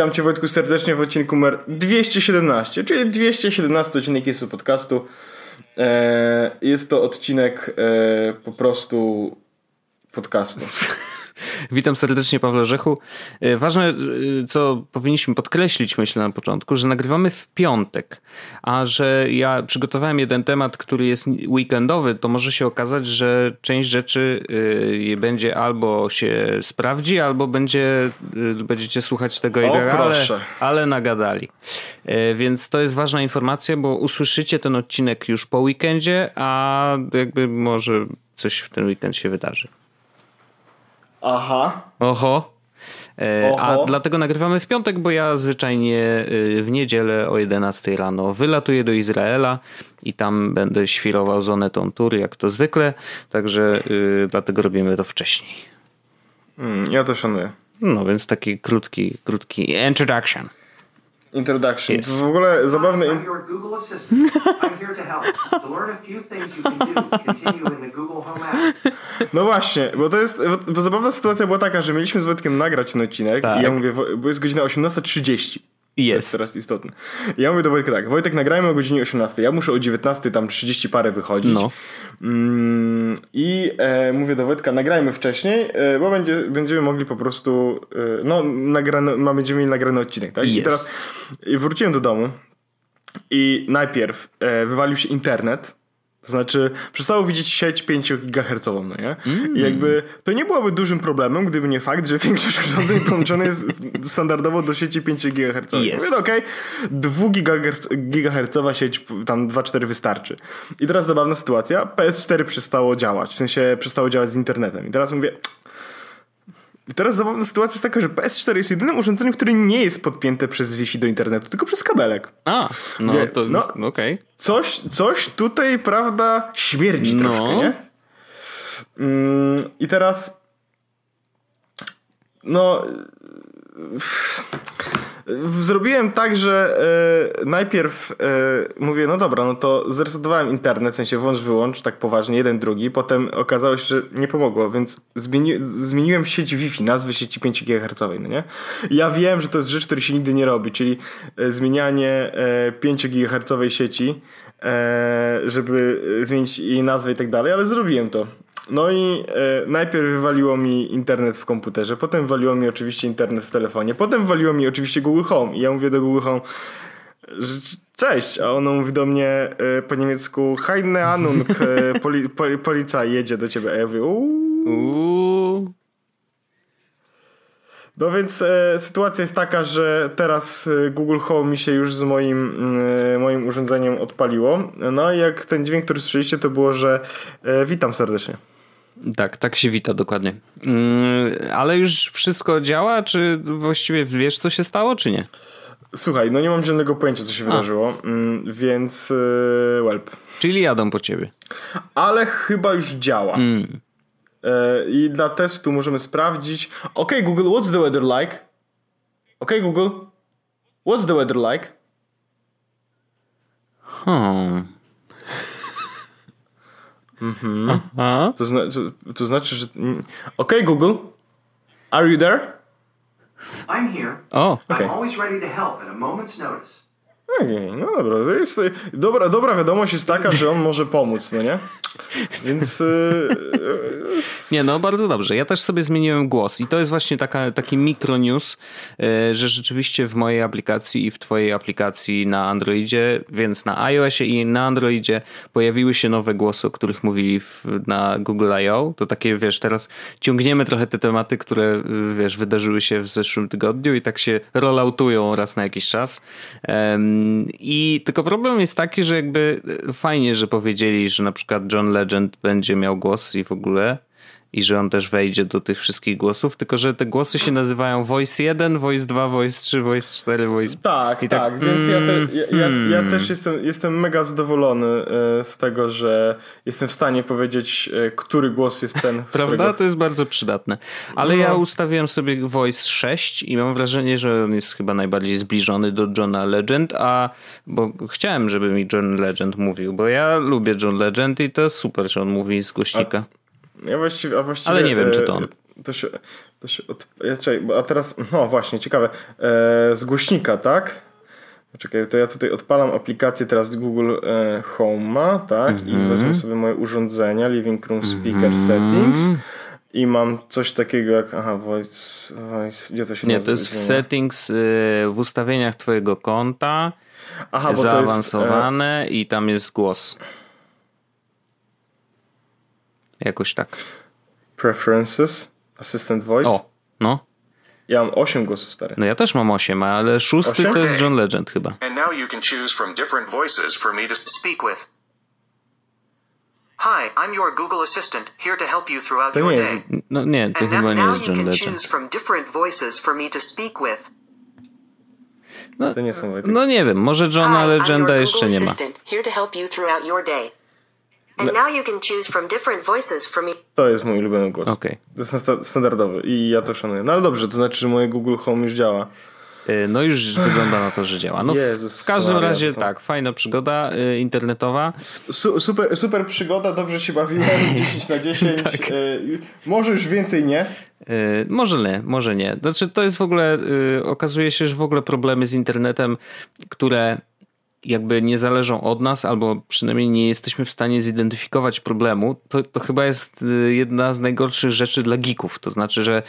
Witam Cię Wojtku serdecznie w odcinku numer 217, czyli 217 odcinek jest podcastu. E, jest to odcinek e, po prostu podcastu. Witam serdecznie, Pawle Rzechu. E, ważne, e, co powinniśmy podkreślić, myślę na początku, że nagrywamy w piątek, a że ja przygotowałem jeden temat, który jest weekendowy, to może się okazać, że część rzeczy e, będzie albo się sprawdzi, albo będzie, będziecie słuchać tego i tak, ale, ale nagadali. Więc to jest ważna informacja, bo usłyszycie ten odcinek już po weekendzie, a jakby może coś w ten weekend się wydarzy. Aha. Oho. E, Oho. A dlatego nagrywamy w piątek, bo ja zwyczajnie e, w niedzielę o 11 rano wylatuję do Izraela i tam będę świrował zonetą tury, jak to zwykle. Także yy, dlatego robimy to wcześniej. Mm, ja to szanuję. No więc taki krótki, krótki introduction. Introduction. Yes. W ogóle zabawne. In... No właśnie, bo to jest. Bo zabawna sytuacja była taka, że mieliśmy z Wojtkiem nagrać ten odcinek tak. i ja mówię, bo jest godzina 18.30. Jest. jest teraz istotne. Ja mówię do Wojtka tak, Wojtek nagrajmy o godzinie 18. Ja muszę o 19 tam 30 parę wychodzić. No. Mm, I e, mówię do Wojtka, nagrajmy wcześniej, e, bo będzie, będziemy mogli po prostu, e, no nagrano, ma, będziemy mieli nagrany odcinek, tak? I teraz wróciłem do domu i najpierw e, wywalił się internet to znaczy, przestało widzieć sieć 5 GHz, no nie? Mm. I jakby to nie byłoby dużym problemem, gdyby nie fakt, że większość urządzeń połączone jest standardowo do sieci 5 GHz. Yes. Mówię, okej, okay, 2 GHz sieć, tam 2-4 wystarczy. I teraz zabawna sytuacja, PS4 przestało działać, w sensie przestało działać z internetem. I teraz mówię, i teraz zabawna sytuacja jest taka, że PS4 jest jedynym urządzeniem, które nie jest podpięte przez Wi-Fi do internetu, tylko przez kabelek. A, no Wie, to no, okej. Okay. Coś, coś tutaj, prawda, śmierdzi no. troszkę, nie? Mm, I teraz no Zrobiłem tak, że e, najpierw e, mówię, no dobra, no to zresetowałem internet, w sensie włącz, wyłącz, tak poważnie, jeden, drugi. Potem okazało się, że nie pomogło, więc zmieni zmieniłem sieć Wi-Fi, nazwy sieci 5 GHz, no nie? Ja wiem, że to jest rzecz, której się nigdy nie robi, czyli e, zmienianie e, 5 GHz sieci, e, żeby zmienić jej nazwę i tak dalej, ale zrobiłem to. No i e, najpierw wywaliło mi internet w komputerze, potem wywaliło mi oczywiście internet w telefonie, potem wywaliło mi oczywiście Google Home i ja mówię do Google Home że cześć, a ono mówi do mnie e, po niemiecku Heine Anung, e, poli, poli, policja jedzie do ciebie, a ja mówię uuu. No więc e, sytuacja jest taka, że teraz e, Google Home mi się już z moim, e, moim urządzeniem odpaliło. No i jak ten dźwięk, który słyszeliście, to było, że e, witam serdecznie. Tak, tak się wita dokładnie. Mm, ale już wszystko działa, czy właściwie wiesz, co się stało, czy nie? Słuchaj, no nie mam żadnego pojęcia, co się A. wydarzyło, mm, więc yy, welp. Czyli jadą po ciebie. Ale chyba już działa. Mm. Yy, I dla testu możemy sprawdzić. OK, Google, what's the weather like? OK, Google, what's the weather like? Hmm. Mhm. To, zna to znaczy, że... OK, Google. Are you there? I'm here. Oh, okay. I'm always ready to help at a moment's notice. Okay, no dobra. To jest, dobra. Dobra wiadomość jest taka, że on może pomóc, no nie? Więc. Yy, nie, no bardzo dobrze. Ja też sobie zmieniłem głos i to jest właśnie taka, taki mikro news, yy, że rzeczywiście w mojej aplikacji i w Twojej aplikacji na Androidzie, więc na iOSie i na Androidzie pojawiły się nowe głosy, o których mówili w, na Google I.O. To takie, wiesz, teraz ciągniemy trochę te tematy, które, wiesz, wydarzyły się w zeszłym tygodniu i tak się rolloutują raz na jakiś czas. I tylko problem jest taki, że jakby fajnie, że powiedzieli, że na przykład John Legend będzie miał głos i w ogóle i że on też wejdzie do tych wszystkich głosów, tylko że te głosy się nazywają Voice 1, Voice 2, Voice 3, Voice 4, Voice... Tak, I tak, tak, więc mm, ja, te, ja, ja, ja, hmm. też jestem, jestem mega zadowolony e, z tego, że jestem w stanie powiedzieć, e, który głos jest ten. Prawda? Którego... To jest bardzo przydatne. Ale no. ja ustawiłem sobie Voice 6 i mam wrażenie, że on jest chyba najbardziej zbliżony do Johna Legend, a bo chciałem, żeby mi John Legend mówił, bo ja lubię John Legend i to super, że on mówi z głośnika. A... Ja właściwie, a właściwie, Ale nie wiem, czy to on. to się, to się od... Czekaj, a teraz, no właśnie, ciekawe, e, z głośnika, tak? Czekaj, to ja tutaj odpalam aplikację teraz Google e, Home, tak? Mm -hmm. I mhm. wezmę sobie moje urządzenia, Living Room Speaker mm -hmm. Settings i mam coś takiego jak, aha, voice, voice gdzie to się Nie, to jest w settings, y, w ustawieniach twojego konta, aha, zaawansowane jest, e... i tam jest głos. Jakoś tak. Preferences, Assistant Voice. O, no. Ja mam 8 głosów stary. No ja też mam 8, ale szósty 8? to jest John Legend chyba. And now you can choose from different voices for me to speak with. Hi, I'm your Google Assistant, here to help you throughout to your jest, day. No nie, to And chyba nie jest John Legend. from different voices for me to speak with. No, to nie są No nie wiem, może Johna Legenda jeszcze nie ma. Here to help you throughout your day. And now you can choose from different voices for me. To jest mój ulubiony głos. Okay. To jest standardowy i ja to szanuję. No ale dobrze, to znaczy, że moje Google Home już działa. Y, no już wygląda na to, że działa. No Jezus, w każdym Maria, razie są... tak, fajna przygoda y, internetowa. Su super, super przygoda, dobrze się bawiłem, 10 na 10. tak. Y, może już więcej nie. Może nie, może nie. Znaczy to jest w ogóle, okazuje się, że w ogóle problemy z internetem, które jakby nie zależą od nas, albo przynajmniej nie jesteśmy w stanie zidentyfikować problemu, to, to chyba jest jedna z najgorszych rzeczy dla geeków. To znaczy, że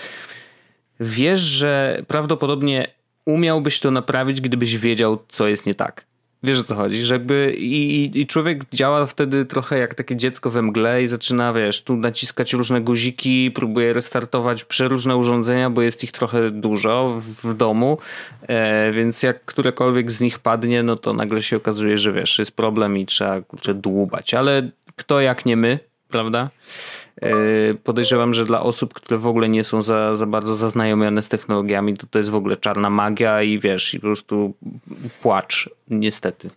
wiesz, że prawdopodobnie umiałbyś to naprawić, gdybyś wiedział, co jest nie tak. Wiesz o co chodzi, że jakby i, i człowiek działa wtedy trochę jak takie dziecko we mgle i zaczyna, wiesz, tu naciskać różne guziki, próbuje restartować przeróżne urządzenia, bo jest ich trochę dużo w, domu, e, więc jak którekolwiek z nich padnie, no to nagle się okazuje, że wiesz, jest problem i trzeba kurczę, dłubać, ale kto jak nie my, prawda? E, podejrzewam, że dla osób, które w ogóle nie są za, za bardzo zaznajomione z technologiami, to to jest w ogóle czarna magia i wiesz, i po prostu płacz, niestety.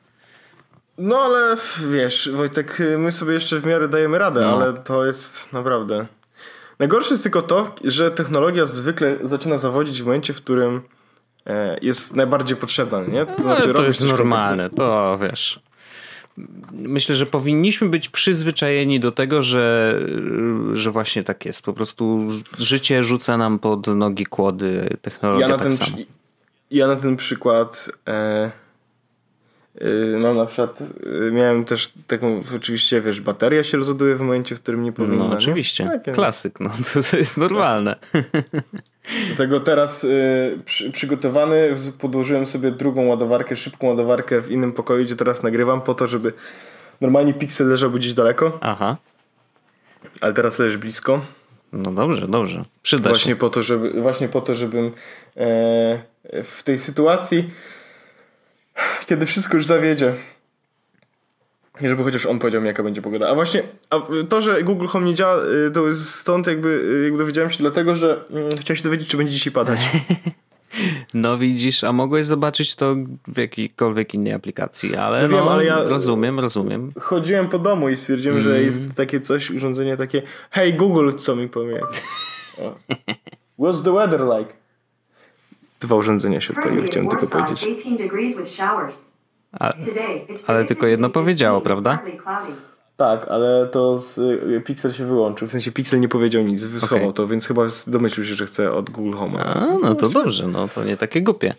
No ale wiesz, Wojtek, my sobie jeszcze w miarę dajemy radę, no. ale to jest naprawdę. Najgorsze jest tylko to, że technologia zwykle zaczyna zawodzić w momencie, w którym e, jest najbardziej potrzebna, nie? To, znaczy, to jest normalne, to wiesz myślę, że powinniśmy być przyzwyczajeni do tego, że, że właśnie tak jest. Po prostu życie rzuca nam pod nogi kłody technologia ja na tak ten, samo. Ja na ten przykład e, e, mam na przykład, e, miałem też taką, oczywiście wiesz, bateria się rozładuje w momencie, w którym nie powinna. No oczywiście, tak, klasyk, no to, to jest normalne. Dlatego teraz y, przy, przygotowany podłożyłem sobie drugą ładowarkę, szybką ładowarkę w innym pokoju, gdzie teraz nagrywam po to, żeby normalnie Pixel leżałby gdzieś daleko. Aha. Ale teraz leży blisko. No dobrze, dobrze. Przyda właśnie się. Po to, żeby, właśnie po to, żebym e, w tej sytuacji, kiedy wszystko już zawiedzie, nie, żeby chociaż on powiedział mi, jaka będzie pogoda. A właśnie a to, że Google Home nie działa, y, to jest stąd jakby, y, jakby dowiedziałem się dlatego, że mm, chciałem się dowiedzieć, czy będzie dzisiaj padać. No widzisz, a mogłeś zobaczyć to w jakiejkolwiek innej aplikacji, ale, no wiem, no, ale ja rozumiem, rozumiem. Chodziłem po domu i stwierdziłem, mm. że jest takie coś, urządzenie takie Hey Google, co mi powie? What's the weather like? Dwa urządzenia się odpaliły, chciałem tylko powiedzieć. A, ale tylko jedno powiedziało, prawda? Tak, ale to z, y, Pixel się wyłączył. W sensie Pixel nie powiedział nic, wyschował okay. to, więc chyba domyślił się, że chce od Google Home. A, no to dobrze, no to nie takie głupie.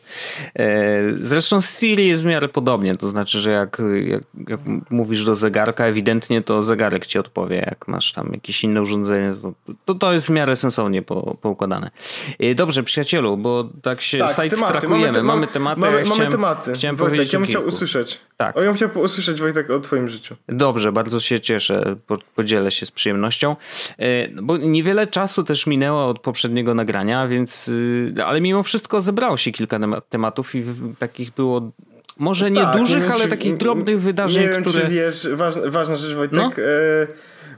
E, zresztą z Siri jest w miarę podobnie, to znaczy, że jak, jak, jak, mówisz do zegarka, ewidentnie to zegarek ci odpowie. Jak masz tam jakieś inne urządzenie, to to, to jest w miarę sensownie po, poukładane. E, dobrze, przyjacielu, bo tak się tak, trakujemy. Mamy, te, mamy tematy. Mamy, ja mamy chciałem, tematy. Chciałem Wojtek, powiedzieć ja bym chciał usłyszeć. Tak. O, ja bym chciał usłyszeć, Wojtek, o twoim życiu. Dobrze, bardzo się cieszę, podzielę się z przyjemnością. E, no bo niewiele czasu też minęło od poprzedniego nagrania, więc, y, ale mimo wszystko zebrało się kilka tematów i takich było może nie tak, dużych, nie ale takich drobnych wydarzeń, nie wiem, które... czy wiesz, ważna, ważna rzecz Wojtek, no? e,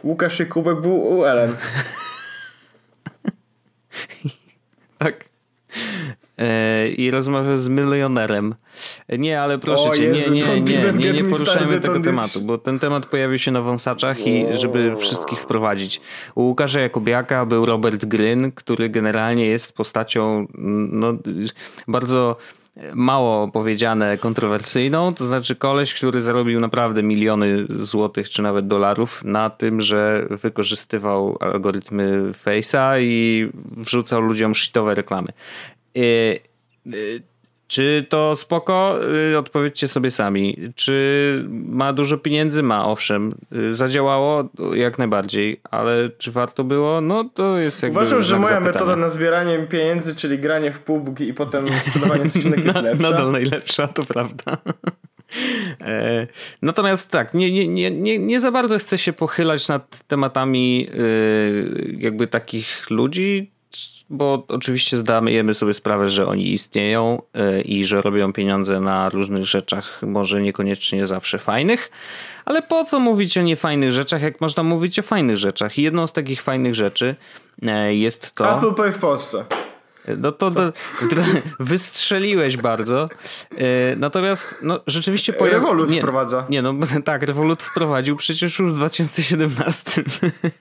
Łukasz Jakubek był u Ellen. tak. E, i rozmawiał z milionerem. Nie, ale proszę o cię, Jezu, nie, nie, nie, nie, nie poruszajmy tego tematu, bo ten temat pojawił się na wąsaczach i żeby wszystkich wprowadzić. U Łukasza Jakubiaka był Robert Gryn, który generalnie jest postacią no, bardzo mało powiedziane kontrowersyjną, to znaczy koleś, który zarobił naprawdę miliony złotych czy nawet dolarów na tym, że wykorzystywał algorytmy Face'a i wrzucał ludziom shitowe reklamy. Czy to spoko? Y, odpowiedzcie sobie sami. Czy ma dużo pieniędzy? Ma, owszem. Y, zadziałało? Jak najbardziej. Ale czy warto było? No to jest jakby Uważam, że moja zapytania. metoda na zbieranie pieniędzy, czyli granie w PUBG i potem sprzedawanie skrzynek jest lepsza. Nadal najlepsza, to prawda. E, natomiast tak, nie, nie, nie, nie, za bardzo chcę się pochylać nad tematami y, jakby takich ludzi, bo oczywiście zdajemy sobie sprawę, że oni istnieją e, i że robią pieniądze na różnych rzeczach, może niekoniecznie zawsze fajnych, ale po co mówić o niefajnych rzeczach, jak można mówić o fajnych rzeczach? I jedną z takich fajnych rzeczy e, jest to... Apple Pay w Polsce. No to, wystrzeliłeś bardzo. E, natomiast no, rzeczywiście pojawił... Revolut nie, wprowadza. Nie, no tak, Revolut wprowadził przecież już w 2017.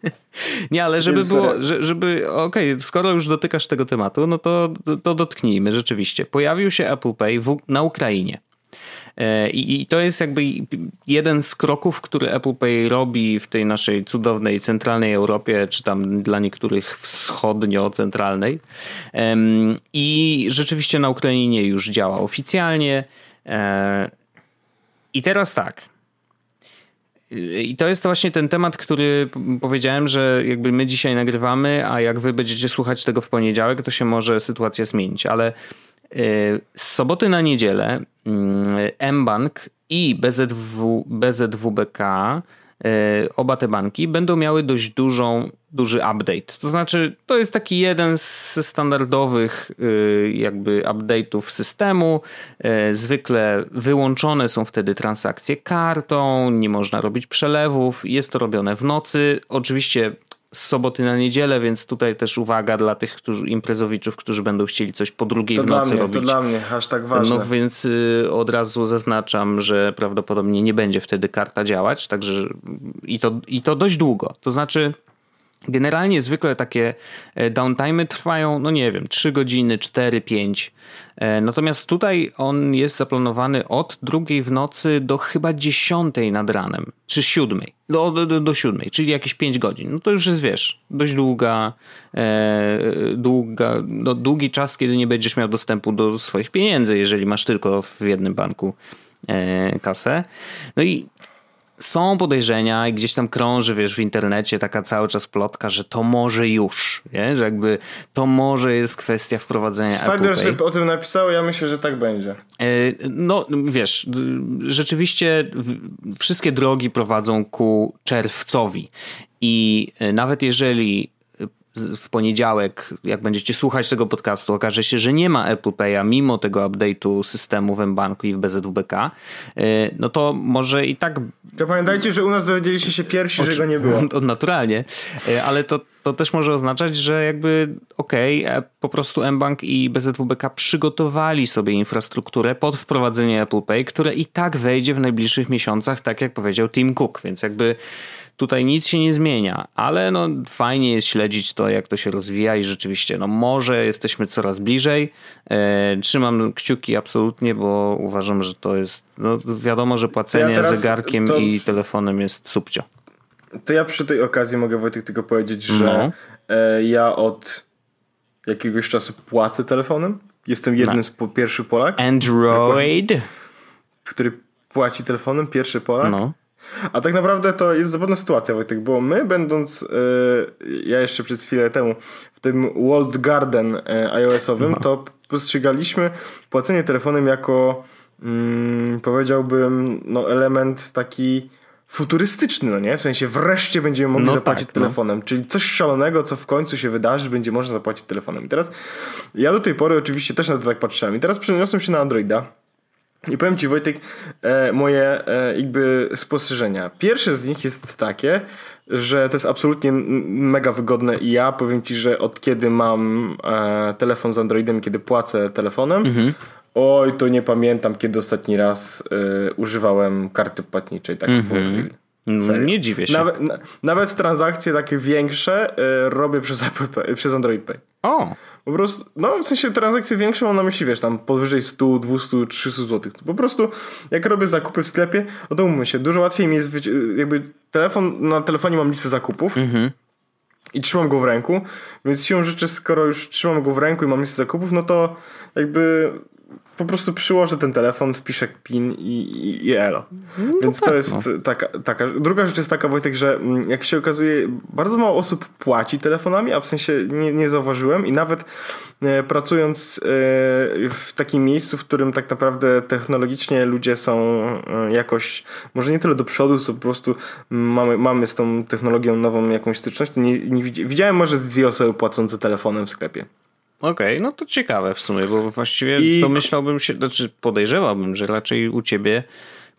nie, ale żeby było, żeby, okej, okay, skoro już dotykasz tego tematu, no to, to dotknijmy rzeczywiście. Pojawił się Apple Pay w, na Ukrainie. E, I, to jest jakby jeden z kroków, który Apple Pay robi w tej naszej cudownej centralnej Europie, czy tam dla niektórych wschodnio-centralnej. I rzeczywiście na Ukrainie już działa oficjalnie. E, I teraz tak. I to jest właśnie ten temat, który powiedziałem, że jakby my dzisiaj nagrywamy, a jak wy będziecie słuchać tego w poniedziałek, to się może sytuacja zmienić, ale z soboty na niedzielę mm, mBank i BZW, BZWBK, e, oba te banki będą miały dość dużą, duży update. To znaczy, to jest taki jeden z standardowych e, jakby update'ów systemu. Zwykle wyłączone są wtedy transakcje kartą, nie można robić przelewów, jest to robione w nocy. Oczywiście z soboty na niedzielę, więc tutaj też uwaga dla tych którzy, imprezowiczów, którzy będą chcieli coś po drugiej to w nocy mnie, robić. To dla mnie, aż tak ważne. No więc y, od razu zaznaczam, że prawdopodobnie nie będzie wtedy karta działać, także i to, i to dość długo. To znaczy Generalnie zwykle takie e, downtime trwają, no nie wiem, 3 godziny, 4, 5. E, natomiast tutaj on jest zaplanowany od drugiej w nocy do chyba 10 nad ranem, czy 7. Do, do, do 7, czyli jakieś 5 godzin. No to już jest, wiesz, dość długa, e, długa, no, długi czas, kiedy nie będziesz miał dostępu do swoich pieniędzy, jeżeli masz tylko w jednym banku e, kasę. No i są podejrzenia i gdzieś tam krąży, wiesz, w internecie taka cały czas plotka, że to może już, nie? że jakby to może jest kwestia wprowadzenia Spider Apple o tym napisał, ja myślę, że tak będzie. E, no, wiesz, rzeczywiście wszystkie drogi prowadzą ku czerwcowi i e, nawet jeżeli w poniedziałek, jak będziecie słuchać tego podcastu, okaże się, że nie ma Apple Pay'a mimo tego update'u systemu w mBanku i w BZWBK, y, no to może i tak... To pamiętajcie, że u nas dowiedzieliście się pierwsi, że go nie było. Naturalnie, y, ale to, to też może oznaczać, że jakby okej, okay, e, po prostu mBank i BZWBK przygotowali sobie infrastrukturę pod wprowadzenie Apple Pay, które i tak wejdzie w najbliższych miesiącach, tak jak powiedział Tim Cook, więc jakby Tutaj nic się nie zmienia, ale no fajnie jest śledzić to, jak to się rozwija i rzeczywiście, no może jesteśmy coraz bliżej. E, trzymam kciuki absolutnie, bo uważam, że to jest, no wiadomo, że płacenie ja zegarkiem to... i telefonem jest subcio. To ja przy tej okazji mogę Wojtek tylko powiedzieć, że no. e, ja od jakiegoś czasu płacę telefonem. Jestem jednym no. z po, pierwszy Polak. Android. Który płaci telefonem, pierwszy Polak. No. A tak naprawdę to jest zabawna sytuacja, Wojtek, bo my będąc, yy, ja jeszcze przez chwilę temu, w tym World Garden yy, iOS-owym, no. to postrzegaliśmy płacenie telefonem jako, mm, powiedziałbym, no, element taki futurystyczny, no nie? W sensie wreszcie będziemy mogli no zapłacić tak, telefonem, no. czyli coś szalonego, co w końcu się wydarzy, będzie można zapłacić telefonem. I teraz ja do tej pory oczywiście też na to tak patrzyłem i teraz przeniosłem się na Androida i powiem Ci Wojtek e, moje e, jakby spostrzeżenia. Pierwsze z nich jest takie, że to jest absolutnie mega wygodne i ja powiem Ci, że od kiedy mam e, telefon z Androidem, kiedy płacę telefonem, mhm. oj to nie pamiętam kiedy ostatni raz używałem karty płatniczej tak mhm. No, nie dziwię się. Nawet, na, nawet transakcje takie większe robię przez, Apple przez Android Pay. O! Po prostu, no w sensie transakcje większe mam na myśli, wiesz, tam powyżej 100, 200, 300 zł. Po prostu jak robię zakupy w sklepie, no to umówmy się, dużo łatwiej mi jest, jakby telefon, na telefonie mam listę zakupów mhm. i trzymam go w ręku, więc siłą rzeczy, skoro już trzymam go w ręku i mam listę zakupów, no to jakby po prostu przyłożę ten telefon, wpiszę PIN i, i, i elo. No Więc tak, to jest no. taka, taka. Druga rzecz jest taka, Wojtek, że mm, jak się okazuje, bardzo mało osób płaci telefonami, a w sensie nie, nie zauważyłem i nawet e, pracując e, w takim miejscu, w którym tak naprawdę technologicznie ludzie są e, jakoś, może nie tyle do przodu, co po prostu mamy, mamy z tą technologią nową jakąś styczność, to nie, nie widziałem może dwie osoby płacące telefonem w sklepie. Okej, okay, no to ciekawe w sumie, bo właściwie I... domyślałbym się, znaczy podejrzewałbym, że raczej u ciebie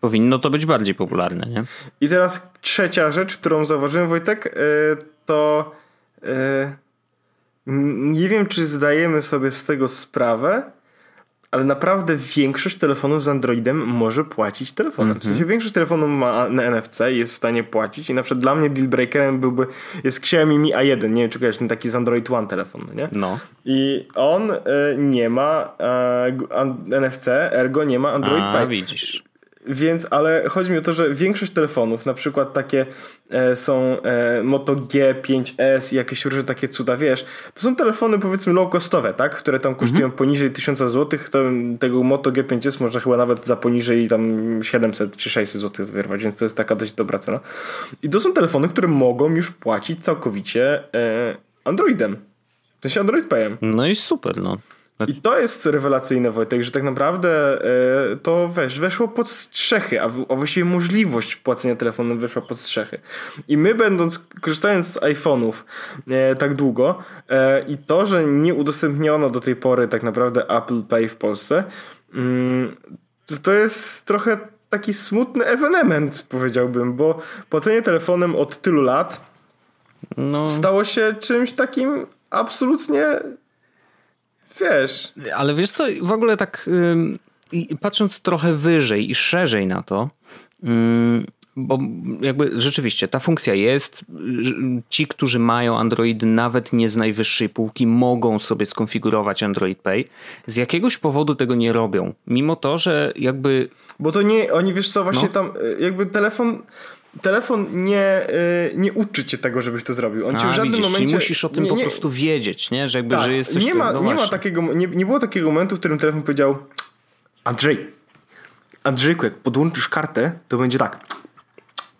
powinno to być bardziej popularne, nie? I teraz trzecia rzecz, którą zauważyłem, Wojtek, e, to e, nie wiem, czy zdajemy sobie z tego sprawę, ale naprawdę większość telefonów z Androidem może płacić telefonem. Mm -hmm. W sensie mhm. większość telefonów ma na NFC jest w stanie płacić i na przykład dla mnie deal breakerem byłby jest Xiaomi Mi A1, nie wiem czy kojarzysz, ten taki z Android One telefon, no nie? No. I on y, nie ma y, NFC, ergo nie ma Android A, Pie. widzisz. Więc, ale chodzi mi o to, że większość telefonów, na przykład takie e, są e, Moto G5S i jakieś różne takie cuda, wiesz, to są telefony powiedzmy low costowe, tak? Które tam kosztują mhm. poniżej 1000 zł, to, tego Moto G5S można chyba nawet za poniżej tam 700 czy 600 zł wyrwać, więc to jest taka dość dobra cena. I to są telefony, które mogą już płacić całkowicie e, Androidem. W sensie Android Payem. No i super, no. I to jest rewelacyjne, Wojtek, że tak naprawdę e, to wiesz, weszło pod strzechy, a, w, a właściwie możliwość płacenia telefonem weszła pod strzechy. I my będąc, korzystając z iPhone'ów e, tak długo e, i to, że nie udostępniono do tej pory tak naprawdę Apple Pay w Polsce, mm, to, to jest trochę taki smutny ewenement, powiedziałbym, bo płacenie telefonem od tylu lat no. stało się czymś takim absolutnie wiesz. Ale wiesz co, w ogóle tak patrząc trochę wyżej i szerzej na to, bo jakby rzeczywiście ta funkcja jest. Ci, którzy mają Android nawet nie z najwyższej półki, mogą sobie skonfigurować Android Pay. Z jakiegoś powodu tego nie robią. Mimo to, że jakby. Bo to nie, oni wiesz co, właśnie no. tam jakby telefon telefon nie, y, nie uczy cię tego, żebyś to zrobił. On A, cię w żadnym widzisz, momencie. musisz o tym nie, po prostu wiedzieć, nie? Że jakby, tak, że jesteś. Nie ma, no nie, ma takiego, nie, nie było takiego momentu, w którym telefon powiedział: Andrzej, Andrzejku, jak podłączysz kartę, to będzie tak.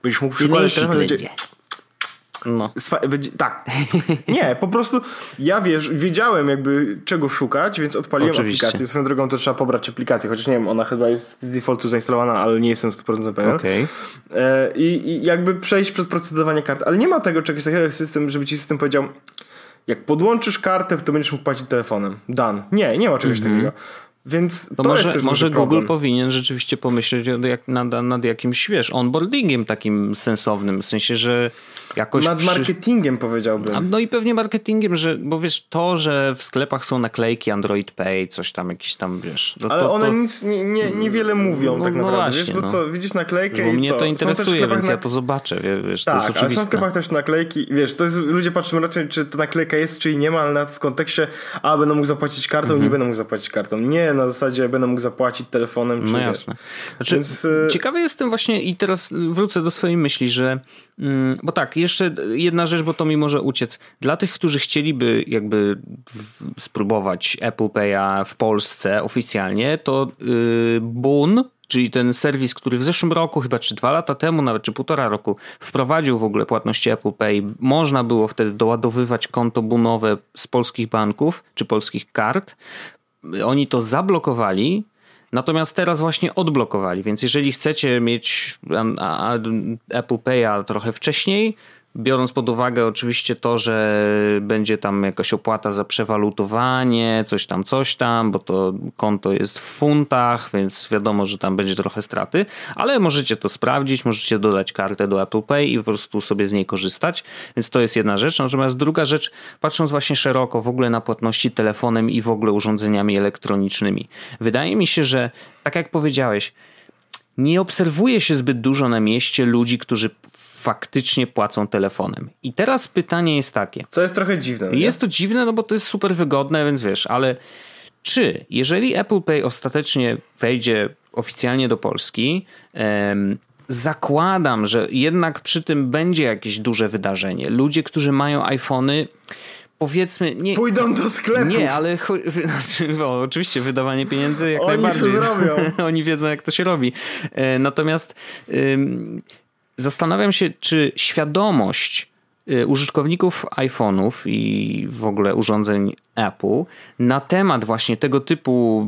Będziesz mógł przykładać telefon, będzie. No. Tak. Nie, po prostu ja wiesz, wiedziałem jakby czego szukać, więc odpaliłem Oczywiście. aplikację. Swoją drogą to trzeba pobrać aplikację, chociaż nie wiem, ona chyba jest z defaultu zainstalowana, ale nie jestem 100% pewien. Okay. E, I, I jakby przejść przez procedowanie kart. Ale nie ma tego czegoś takiego jak system, żeby ci system powiedział jak podłączysz kartę, to będziesz mógł płacić telefonem. Dan. Nie, nie ma czegoś mm -hmm. takiego. Więc to, to może, może Google powinien rzeczywiście pomyśleć nad, nad jakimś, wiesz, onboardingiem takim sensownym, w sensie, że jakoś... Nad marketingiem przy... powiedziałbym. No i pewnie marketingiem, że, bo wiesz, to, że w sklepach są naklejki Android Pay, coś tam, jakiś tam, wiesz... No Ale to, one to... nic, nie, nie, niewiele mówią no, tak no naprawdę, właśnie, wiesz, bo co, widzisz naklejkę bo i mnie co? to interesuje, więc na... ja to zobaczę, wiesz, tak, to jest oczywiste. ale są w sklepach też naklejki, wiesz, to jest, ludzie patrzą raczej, czy ta naklejka jest, czy nie ma, ale w kontekście, a będę mógł zapłacić kartą, mhm. nie będę mógł zapłacić kartą. Nie, na zasadzie będę mógł zapłacić telefonem, czy No jasne. Znaczy, Więc... E, ciekawy jestem właśnie i teraz wrócę do swojej myśli, że mm, bo tak, jeszcze jedna rzecz, bo to mi może uciec. Dla tych, którzy chcieliby jakby spróbować Apple Pay'a w Polsce oficjalnie, to yy, Boon czyli ten serwis, który w zeszłym roku, chyba czy dwa lata temu, nawet czy półtora roku, wprowadził w ogóle płatności Apple Pay. Można było wtedy doładowywać konto bunowe z polskich banków czy polskich kart. Oni to zablokowali, Natomiast teraz właśnie odblokowali, więc jeżeli chcecie mieć Apple Pay'a trochę wcześniej, Biorąc pod uwagę oczywiście to, że będzie tam jakaś opłata za przewalutowanie, coś tam, coś tam, bo to konto jest w funtach, więc wiadomo, że tam będzie trochę straty, ale możecie to sprawdzić, możecie dodać kartę do Apple Pay i po prostu sobie z niej korzystać, więc to jest jedna rzecz. Natomiast druga rzecz, patrząc właśnie szeroko w ogóle na płatności telefonem i w ogóle urządzeniami elektronicznymi, wydaje mi się, że tak jak powiedziałeś, nie obserwuje się zbyt dużo na mieście ludzi, którzy faktycznie płacą telefonem. I teraz pytanie jest takie. Co jest trochę dziwne. Nie? Jest to dziwne, no bo to jest super wygodne, więc wiesz, ale czy jeżeli Apple Pay ostatecznie wejdzie oficjalnie do Polski, em, zakładam, że jednak przy tym będzie jakieś duże wydarzenie. Ludzie, którzy mają iPhony, powiedzmy... Nie, Pójdą do sklepu. Nie, ale znaczy, bo, oczywiście wydawanie pieniędzy jak Oni najbardziej. Oni to zrobią. Oni wiedzą, jak to się robi. E, natomiast ym, zastanawiam się, czy świadomość y, użytkowników iPhone'ów i w ogóle urządzeń Apple na temat właśnie tego typu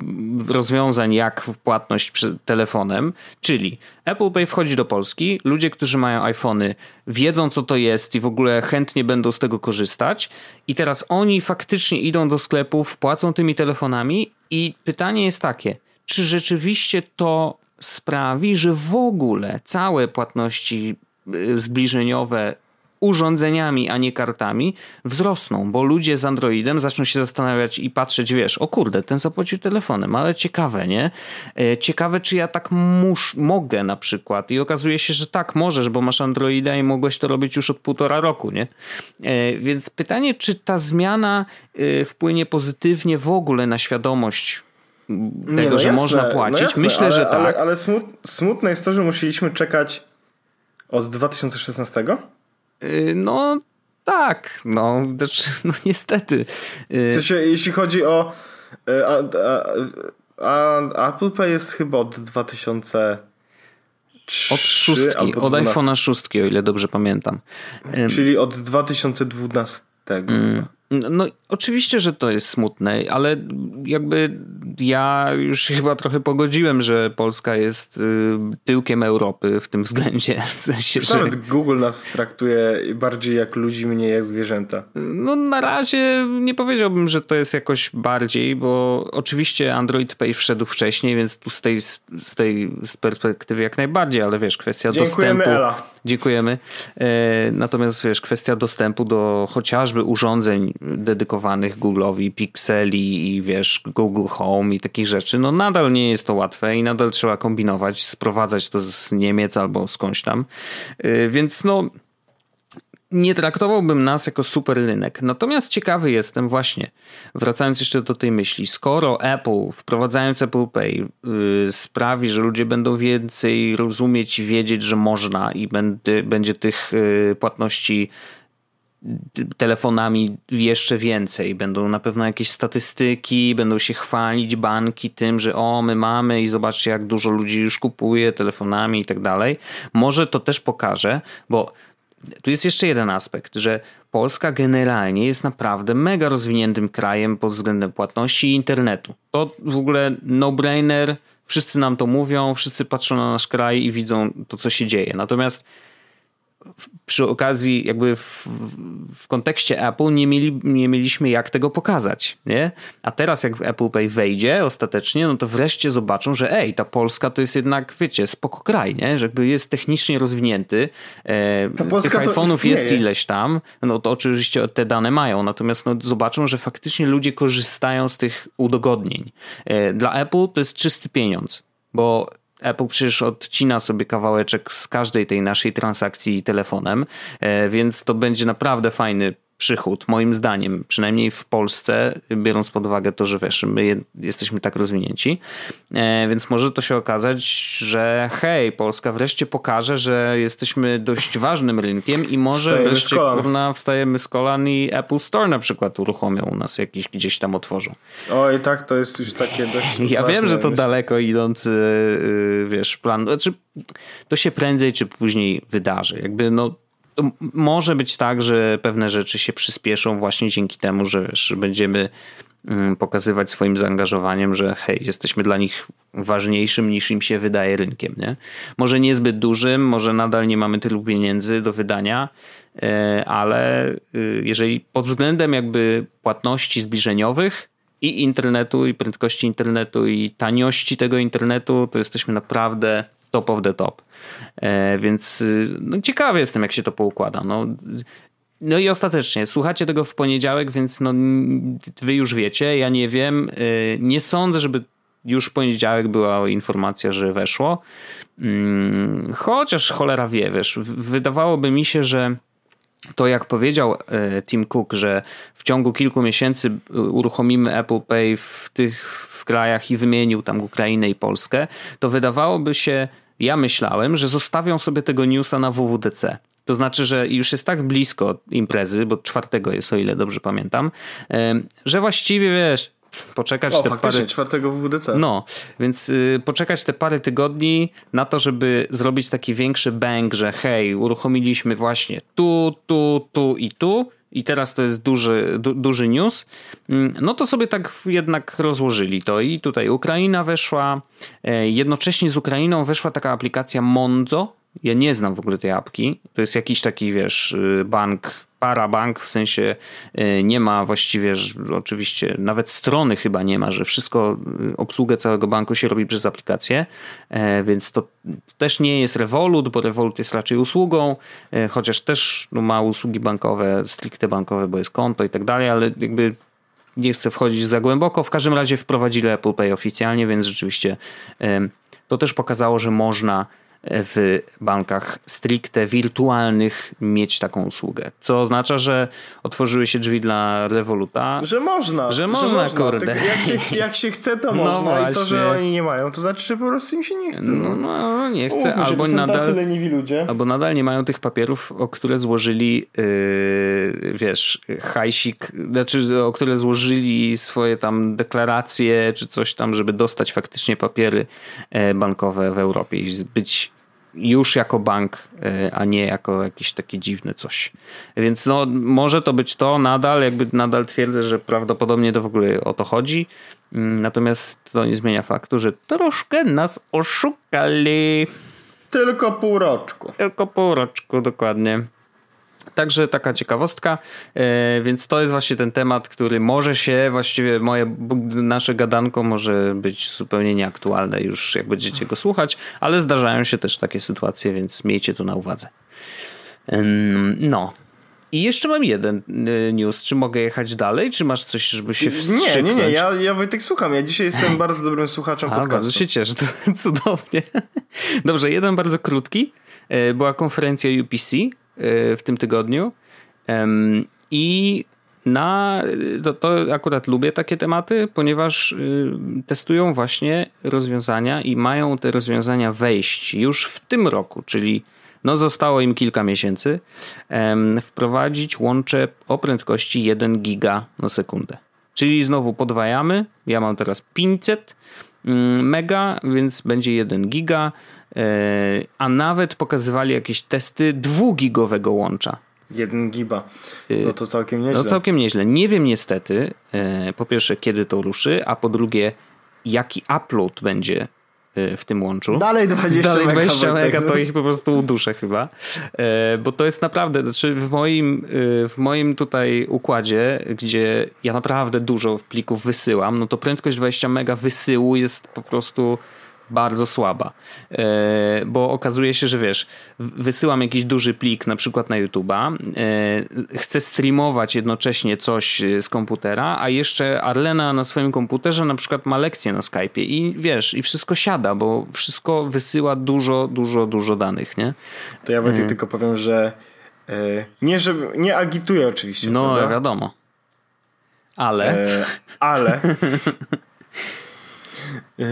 rozwiązań jak płatność telefonem, czyli Apple Pay wchodzi do Polski, ludzie, którzy mają iPhony wiedzą co to jest i w ogóle chętnie będą z tego korzystać i teraz oni faktycznie idą do sklepów, płacą tymi telefonami i pytanie jest takie, czy rzeczywiście to sprawi, że w ogóle całe płatności y, zbliżeniowe urządzeniami, a nie kartami, wzrosną, bo ludzie z Androidem zaczną się zastanawiać i patrzeć, wiesz, o kurde, ten zapłacił telefonem, ale ciekawe, nie? E, ciekawe, czy ja tak mus, mogę na przykład. I okazuje się, że tak, możesz, bo masz Androida i mogłeś to robić już od półtora roku, nie? E, więc pytanie, czy ta zmiana e, wpłynie pozytywnie w ogóle na świadomość tego, no że jasne, można no płacić. No jasne, Myślę, ale, że tak. Ale, ale smutne jest to, że musieliśmy czekać od 2016? Y, no tak, no, znaczy, no niestety. Y, w sensie, jeśli chodzi o y, a, a, a Apple Pay jest chyba od 2000 od szóstki, od iPhone'a szóstki, o ile dobrze pamiętam. Czyli od 2012. Mm. No, oczywiście, że to jest smutne, ale jakby ja już chyba trochę pogodziłem, że Polska jest y, tyłkiem Europy w tym względzie. W sensie, że... Nawet Google nas traktuje bardziej jak ludzi, mniej jak zwierzęta. No na razie nie powiedziałbym, że to jest jakoś bardziej, bo oczywiście Android Pay wszedł wcześniej, więc tu z tej, z tej z perspektywy jak najbardziej, ale wiesz, kwestia Dziękujemy, dostępu... Ela. Dziękujemy. E, natomiast wiesz, kwestia dostępu do chociażby urządzeń dedykowanych Google'owi, Pixeli i wiesz, Google Home i takich rzeczy, no nadal nie jest to łatwe i nadal trzeba kombinować, sprowadzać to z Niemiec albo skądś tam. Y, więc no nie traktowałbym nas jako super rynek. Natomiast ciekawy jestem właśnie, wracając jeszcze do tej myśli, skoro Apple, wprowadzając Apple Pay, yy, sprawi, że ludzie będą więcej rozumieć i wiedzieć, że można i będzie, będzie tych yy, płatności telefonami jeszcze więcej. Będą na pewno jakieś statystyki, będą się chwalić banki tym, że o, my mamy i zobaczcie, jak dużo ludzi już kupuje telefonami i tak dalej. Może to też pokaże, bo tu jest jeszcze jeden aspekt, że Polska generalnie jest naprawdę mega rozwiniętym krajem pod względem płatności i internetu. To w ogóle no-brainer, wszyscy nam to mówią, wszyscy patrzą na nasz kraj i widzą to, co się dzieje. Natomiast przy okazji, jakby w, w, kontekście Apple nie, mieli, nie mieliśmy jak tego pokazać, nie? A teraz jak Apple Pay wejdzie ostatecznie, no to wreszcie zobaczą, że ej, ta Polska to jest jednak, wiecie, spoko kraj, nie? Że jakby jest technicznie rozwinięty, e, tych iPhone'ów jest ileś tam, no to oczywiście te dane mają, natomiast no, zobaczą, że faktycznie ludzie korzystają z tych udogodnień. E, dla Apple to jest czysty pieniądz, bo Apple przecież odcina sobie kawałeczek z każdej tej naszej transakcji telefonem, e, więc to będzie naprawdę fajny przychód, moim zdaniem, przynajmniej w Polsce, biorąc pod uwagę to, że wiesz, my jesteśmy tak rozwinięci, e, więc może to się okazać, że hej, Polska wreszcie pokaże, że jesteśmy dość ważnym rynkiem i może wstajemy wreszcie kurna, wstajemy z kolan i Apple Store na przykład uruchomią u nas jakiś gdzieś tam otworzą. Oj, tak, to jest już takie dość... Ja wiem, że to daleko idący, y, wiesz, plan, znaczy to się prędzej czy później wydarzy. Jakby no może być tak, że pewne rzeczy się przyspieszą właśnie dzięki temu, że, że będziemy mm, pokazywać swoim zaangażowaniem, że hej, jesteśmy dla nich ważniejszym niż im się wydaje rynkiem. Nie? Może niezbyt dużym, może nadal nie mamy tylu pieniędzy do wydania, e, ale y, jeżeli pod względem jakby płatności zbliżeniowych i internetu, i prędkości internetu, i taniości tego internetu, to jesteśmy naprawdę top of the top. E, więc y, no, ciekawy jestem, jak się to poukłada. No, no i ostatecznie, słuchacie tego w poniedziałek, więc no, wy już wiecie, ja nie wiem. Y, nie sądzę, żeby już w poniedziałek była informacja, że weszło. Mm, chociaż cholera wie, wiesz, wydawałoby mi się, że to jak powiedział e, Tim Cook, że w ciągu kilku miesięcy e, uruchomimy Apple Pay w tych w krajach i wymienił tam Ukrainę i Polskę, to wydawałoby się, ja myślałem, że zostawią sobie tego newsa na WWDC. To znaczy, że już jest tak blisko imprezy, bo czwartego jest, o ile dobrze pamiętam, że właściwie wiesz, poczekać o, te parę... czwartego WWDC. No, więc y, poczekać te parę tygodni na to, żeby zrobić taki większy bang, że hej, uruchomiliśmy właśnie tu, tu, tu i tu i teraz to jest duży, du, duży news, mm, no to sobie tak jednak rozłożyli to. I tutaj Ukraina weszła, e, jednocześnie z Ukrainą weszła taka aplikacja Monzo, ja nie znam w ogóle tej apki, to jest jakiś taki, wiesz, y, bank parabank, w sensie y, nie ma właściwie, oczywiście nawet strony chyba nie ma, że wszystko, y, obsługę całego banku się robi przez aplikację, e, więc to też nie jest Revolut, bo Revolut jest raczej usługą, e, chociaż też no, ma usługi bankowe, stricte bankowe, bo jest konto i tak dalej, ale jakby nie chcę wchodzić za głęboko. W każdym razie wprowadzili Apple Pay oficjalnie, więc rzeczywiście to też pokazało, że można w bankach stricte wirtualnych mieć taką usługę. Co oznacza, że otworzyły się drzwi dla Revoluta. Że można. Że, że można, kurde. Jak się, jak się chce, to no można. Właśnie. I to, że oni nie mają, to znaczy, że po prostu im się nie chce. No, no, no nie chce. Albo nadal, ludzie. albo nadal nie mają tych papierów, o które złożyli yy, wiesz, hajsik, znaczy o które złożyli swoje tam deklaracje, czy coś tam, żeby dostać faktycznie papiery e, bankowe w Europie i być już jako bank, e, a nie jako jakiś taki dziwny coś. Więc no, może to być to nadal, jakby nadal twierdzę, że prawdopodobnie to w ogóle o to chodzi. Mm, natomiast to nie zmienia faktu, że troszkę nas oszukali. Tylko pół roczku. Tylko pół roczku, dokładnie. Także taka ciekawostka, e, więc to jest właśnie ten temat, który może się, właściwie moje, nasze gadanko może być zupełnie nieaktualne już jak będziecie go słuchać, ale zdarzają się też takie sytuacje, więc miejcie to na uwadze. No. I jeszcze mam jeden e, news. Czy mogę jechać dalej, czy masz coś, żeby się wstrzyknąć? Nie, nie, nie. Ja, ja Wojtek słucham. Ja dzisiaj jestem bardzo dobrym słuchaczem podcastu. Bardzo się cieszę. To cudownie. Dobrze, jeden bardzo krótki. E, była konferencja UPC w tym tygodniu. I na, to, to akurat lubię takie tematy, ponieważ y, testują właśnie rozwiązania i mają te rozwiązania wejść już w tym roku, czyli no zostało im kilka miesięcy, wprowadzić łącze o prędkości 1 giga na sekundę. Czyli znowu podwajamy. Ja mam teraz 500 mm, mega, więc będzie 1 giga. E, a nawet pokazywali jakieś testy dwugigowego łącza. Jeden giba. No to całkiem nieźle. No całkiem nieźle. Nie wiem niestety, e, po pierwsze, kiedy to ruszy, a po drugie, jaki upload będzie e, w tym łączu. Dalej 20 Dalej 20 mega, to ich po prostu uduszę chyba. Bo to jest naprawdę, znaczy w moim, w moim tutaj układzie, gdzie ja naprawdę dużo plików wysyłam, no to prędkość 20 mega wysyłu jest po prostu bardzo słaba. E, bo okazuje się, że wiesz, wysyłam jakiś duży plik na przykład na YouTube'a, e, chcę streamować jednocześnie coś z komputera, a jeszcze Arlena na swoim komputerze na przykład ma lekcję na Skype'ie i wiesz, i wszystko siada, bo wszystko wysyła dużo, dużo, dużo danych, nie? To ja Wojtek e... tylko powiem, że nie, że nie agituję oczywiście. No, prawda? wiadomo. Ale. E, ale. Yy,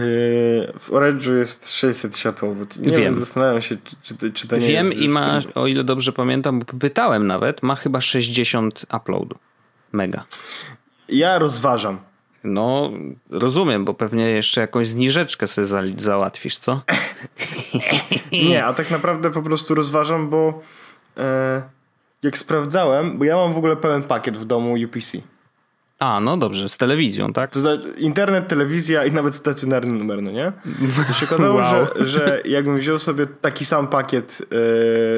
w Orange'u jest 600 światłowód. Nie wiem. wiem zastanawiam się, czy, czy, czy to nie wiem jest... Wiem i ma, o ile dobrze pamiętam, bo pytałem nawet, ma chyba 60 uploadu. Mega. Ja rozważam. No, rozumiem, bo pewnie jeszcze jakąś zniżeczkę sobie za, załatwisz, co? nie, a tak naprawdę po prostu rozważam, bo e, jak sprawdzałem, bo ja mam w ogóle pełen pakiet w domu UPC. A, no dobrze, z telewizją, tak? To znaczy internet, telewizja i nawet stacjonarny numer, no nie? I się okazało, wow. że, że jakbym wziął sobie taki sam pakiet yy,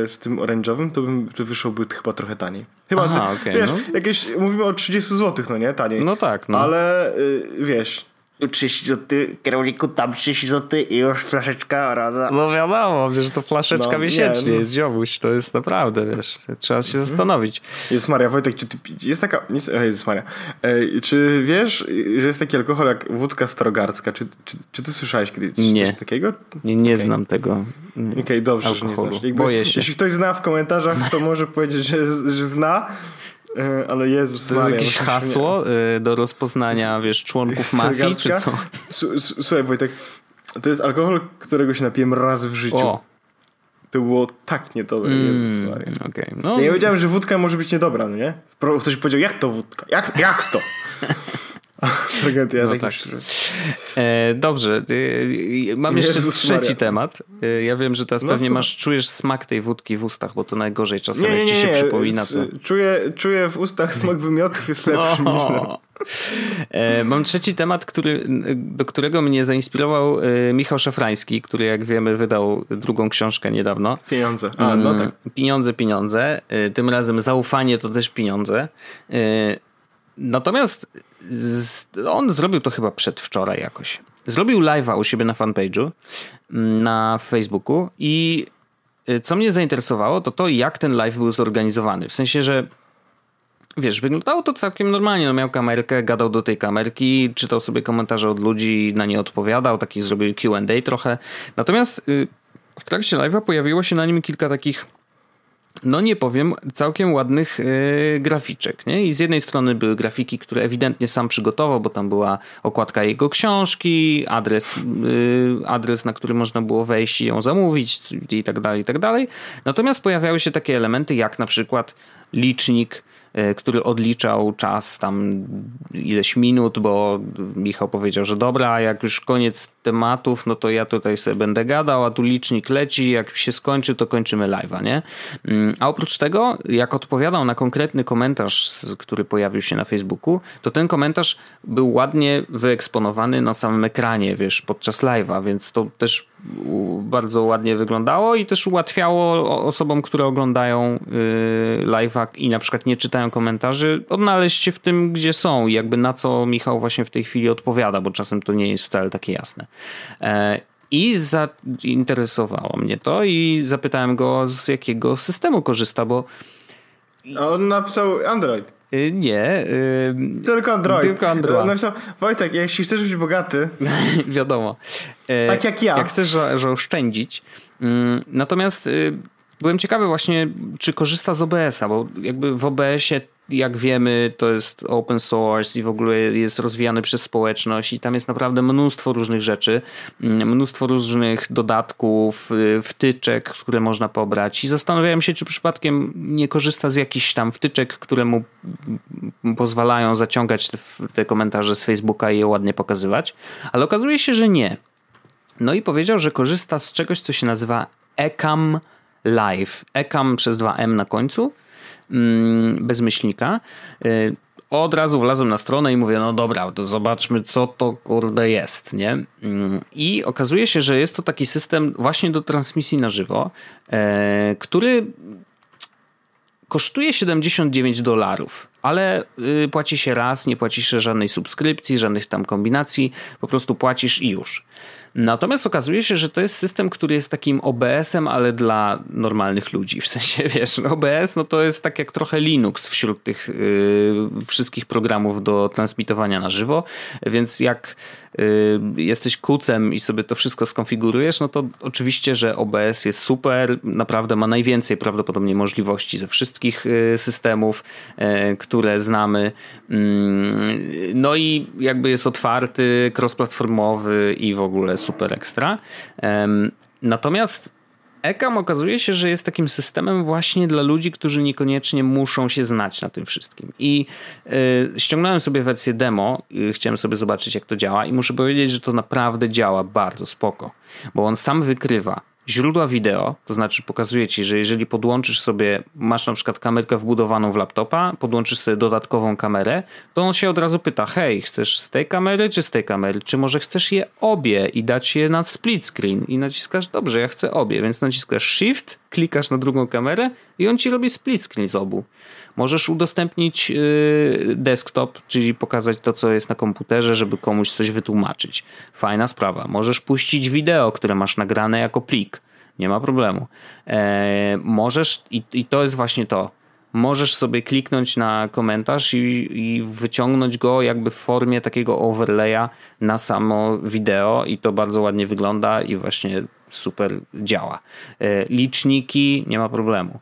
z tym orange'owym, to bym to wyszłoby chyba trochę taniej. Chyba, Aha, okay, wiesz, no. jakieś, mówimy o 30 zł, no nie? Taniej. No tak, no. Ale yy, wiesz, 30 zł, kierowniku tam 30 zł i już flaszeczka rada. No wiadomo, że to flaszeczka no, miesięcznie nie, jest ziomuś, to jest naprawdę, wiesz, trzeba się mhm. zastanowić. Jest Maria, Wojtek, czy ty, jest taka, jest, jest Maria, e, czy wiesz, że jest taki alkohol jak wódka starogardzka, czy, czy, czy ty słyszałeś kiedyś nie. coś takiego? Nie, nie okay. znam tego Okej, okay, dobrze, alkoholu. że nie znasz. Jakby, Boję się. Jeśli ktoś zna w komentarzach, to może powiedzieć, że, że zna, ale Jezus To jest Maria, jakieś hasło nie. do rozpoznania, wiesz, członków mafii, czy co? Słuchaj Wojtek, to jest alkohol, którego się napiłem raz w życiu. O. To było tak niedobre, mm, Jezus Maria. Okay. No. Ja nie wiedziałem, że wódka może być niedobra, no nie? Ktoś powiedział, jak to wódka? Jak, jak to? Tragedia, no tak. E, dobrze, e, mam jeszcze Jezus trzeci Maria. temat. E, ja wiem, że teraz no, pewnie masz, czujesz smak tej wódki w ustach, bo to najgorzej czasem, nie, nie, jak ci się nie, przypomina. To... Czuję, czuję w ustach smak wymiotów jest lepszy niż na... E, mam trzeci temat, który, do którego mnie zainspirował e, Michał Szafrański, który jak wiemy wydał drugą książkę niedawno. Pieniądze. A, no mm, tak. Pieniądze, pieniądze. E, tym razem zaufanie to też pieniądze. Natomiast on zrobił to chyba przedwczoraj jakoś. Zrobił live'a u siebie na fanpage'u mm, na Facebooku i y, co mnie zainteresowało, to to jak ten live był zorganizowany. W sensie, że wiesz, wyglądało to całkiem normalnie. No miał kamerkę, gadał do tej kamerki, czytał sobie komentarze od ludzi, na nie odpowiadał, taki zrobił Q&A trochę. Natomiast y, w trakcie live'a pojawiło się na nim kilka takich no nie powiem, całkiem ładnych yy, graficzek. Nie? I z jednej strony były grafiki, które ewidentnie sam przygotował, bo tam była okładka jego książki, adres, yy, adres na który można było wejść i ją zamówić i tak dalej, i tak dalej. Natomiast pojawiały się takie elementy jak na przykład licznik który odliczał czas tam ileś minut, bo Michał powiedział, że dobra, jak już koniec tematów, no to ja tutaj sobie będę gadał, a tu licznik leci, jak się skończy, to kończymy live'a, nie? Mm, a oprócz tego, jak odpowiadał na konkretny komentarz, który pojawił się na Facebooku, to ten komentarz był ładnie wyeksponowany na samym ekranie, wiesz, podczas live'a, więc to też bardzo ładnie wyglądało i też ułatwiało osobom, które oglądają y, live'a i na przykład nie czytają komentarzy, odnaleźć się w tym, gdzie są i jakby na co Michał właśnie w tej chwili odpowiada, bo czasem to nie jest wcale takie jasne. E, I zainteresowało mnie to i zapytałem go, z jakiego systemu korzysta, bo. A on napisał Android. Y, nie. Yy, tylko Android. Tylko Android. Napisał, Wojtek, jeśli chcesz być bogaty. wiadomo. Yy, tak jak ja. Jak chcesz że, że oszczędzić. Yy, natomiast y, byłem ciekawy właśnie, czy korzysta z OBS-a, bo jakby w OBS-ie jak wiemy, to jest open source i w ogóle jest rozwijany przez społeczność i tam jest naprawdę mnóstwo różnych rzeczy, mm, mnóstwo różnych dodatków, y, wtyczek, które można pobrać i zastanawiałem się, czy przypadkiem nie korzysta z jakichś tam wtyczek, które mu pozwalają zaciągać te, komentarze z Facebooka i je ładnie pokazywać, ale okazuje się, że nie. No i powiedział, że korzysta z czegoś, co się nazywa Ecam Live. Ecam przez 2M na końcu Mm, bez myślnika. Y, od razu wlazłem na stronę i mówię, no dobra, to zobaczmy, co to kurde jest, nie? Mm, I okazuje się, że jest to taki system właśnie do transmisji na żywo, e, który kosztuje 79 dolarów, ale y, płaci się raz, nie płacisz żadnej subskrypcji, żadnych tam kombinacji, po prostu płacisz i już. Natomiast okazuje się, że to jest system, który jest takim OBS-em, ale dla normalnych ludzi. W sensie, wiesz, no OBS no to jest tak jak trochę Linux wśród tych yy, wszystkich programów do transmitowania na żywo, więc jak jesteś kucem i sobie to wszystko skonfigurujesz, no to oczywiście, że OBS jest super, naprawdę ma najwięcej prawdopodobnie możliwości ze wszystkich y, systemów, y, które znamy. No i jakby jest otwarty, cross-platformowy i w ogóle super ekstra. Natomiast Ekam okazuje się, że jest takim systemem właśnie dla ludzi, którzy niekoniecznie muszą się znać na tym wszystkim. I y, ściągnąłem sobie wersję demo, y, chciałem sobie zobaczyć, jak to działa, i muszę powiedzieć, że to naprawdę działa bardzo spoko, bo on sam wykrywa źródła wideo, to znaczy pokazuje ci, że jeżeli podłączysz sobie, masz na przykład kamerkę wbudowaną w laptopa, podłączysz sobie dodatkową kamerę, to on się od razu pyta, hej, chcesz z tej kamery czy z tej kamery, czy może chcesz je obie i dać je na split screen i naciskasz, dobrze, ja chcę obie, więc naciskasz shift klikasz na drugą kamerę i on ci robi split screen z obu. Możesz udostępnić y, desktop, czyli pokazać to, co jest na komputerze, żeby komuś coś wytłumaczyć. Fajna sprawa. Możesz puścić wideo, które masz nagrane jako plik. Nie ma problemu. E, możesz, i, to jest właśnie to, możesz sobie kliknąć na komentarz i, i, wyciągnąć go jakby w formie takiego overlaya na samo wideo i to bardzo ładnie wygląda i właśnie super działa. E, liczniki, nie ma problemu.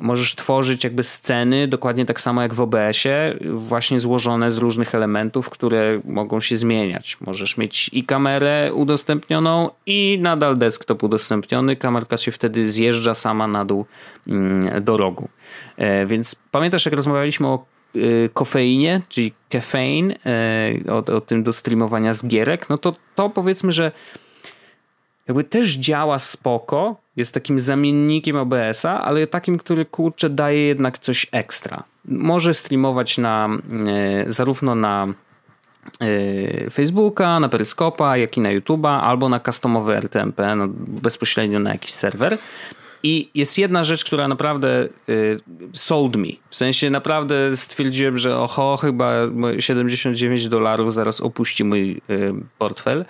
Możesz tworzyć jakby sceny dokładnie tak samo jak w OBS-ie, właśnie złożone z różnych elementów, które mogą się zmieniać. Możesz mieć i kamerę udostępnioną, i nadal desktop udostępniony. Kamerka się wtedy zjeżdża sama na dół mm, do rogu. E, więc pamiętasz, jak rozmawialiśmy o e, kofeinie, czyli caffeine, e, o, o tym do streamowania z gierek, no to to powiedzmy, że jakby też działa spoko, jest takim zamiennikiem OBS-a, ale takim, który kurczę daje jednak coś ekstra. Może streamować na e, zarówno na e, Facebooka, na Peryskopa, jak i na YouTube'a, albo na customowy RTMP, no, bezpośrednio na jakiś serwer. I jest jedna rzecz, która naprawdę y, sold me. W sensie naprawdę stwierdziłem, że oho, chyba 79 dolarów zaraz opuści mój portfel.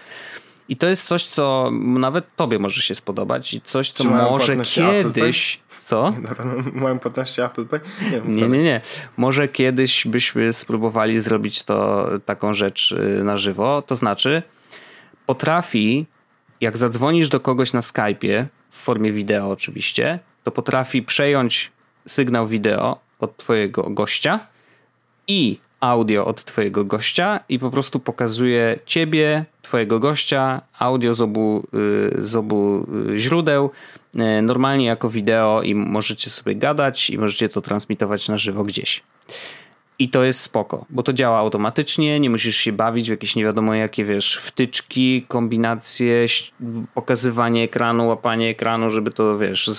I to jest coś, co nawet tobie może się spodobać i coś, co może kiedyś... Co? Mają płatności Apple Pay? Nie, nie, nie, nie. Może kiedyś byśmy spróbowali zrobić to taką rzecz y, na żywo. To znaczy, potrafi, jak zadzwonisz do kogoś na Skype'ie, w formie wideo oczywiście, to potrafi przejąć sygnał wideo od twojego gościa i audio od twojego gościa i po prostu pokazuje ciebie, twojego gościa, audio z obu, y, z obu y, źródeł, y, normalnie jako wideo i możecie sobie gadać i możecie to transmitować na żywo gdzieś. I to jest spoko, bo to działa automatycznie, nie musisz się bawić w jakieś nie wiadomo jakie, wiesz, wtyczki, kombinacje, pokazywanie ekranu, łapanie ekranu, żeby to, wiesz,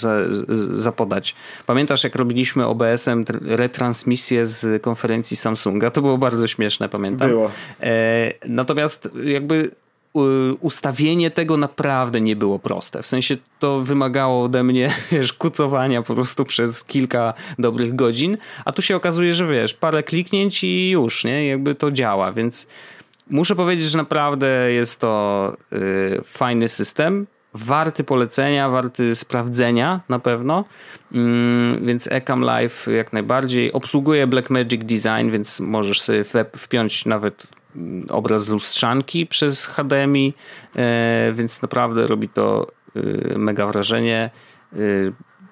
zapodać. Pamiętasz, jak robiliśmy OBS-em retransmisję z konferencji Samsunga? To było bardzo śmieszne, pamiętam. Było. E, natomiast jakby ustawienie tego naprawdę nie było proste. W sensie to wymagało ode mnie, wiesz, kucowania po prostu przez kilka dobrych godzin, a tu się okazuje, że wiesz, parę kliknięć i już, nie? Jakby to działa, więc muszę powiedzieć, że naprawdę jest to yy, fajny system, warty polecenia, warty sprawdzenia na pewno, mm, więc Ecam Live jak najbardziej. Obsługuje Blackmagic Design, więc możesz sobie wpiąć nawet obraz z lustrzanki przez HDMI, e, więc naprawdę robi to e, mega wrażenie. E,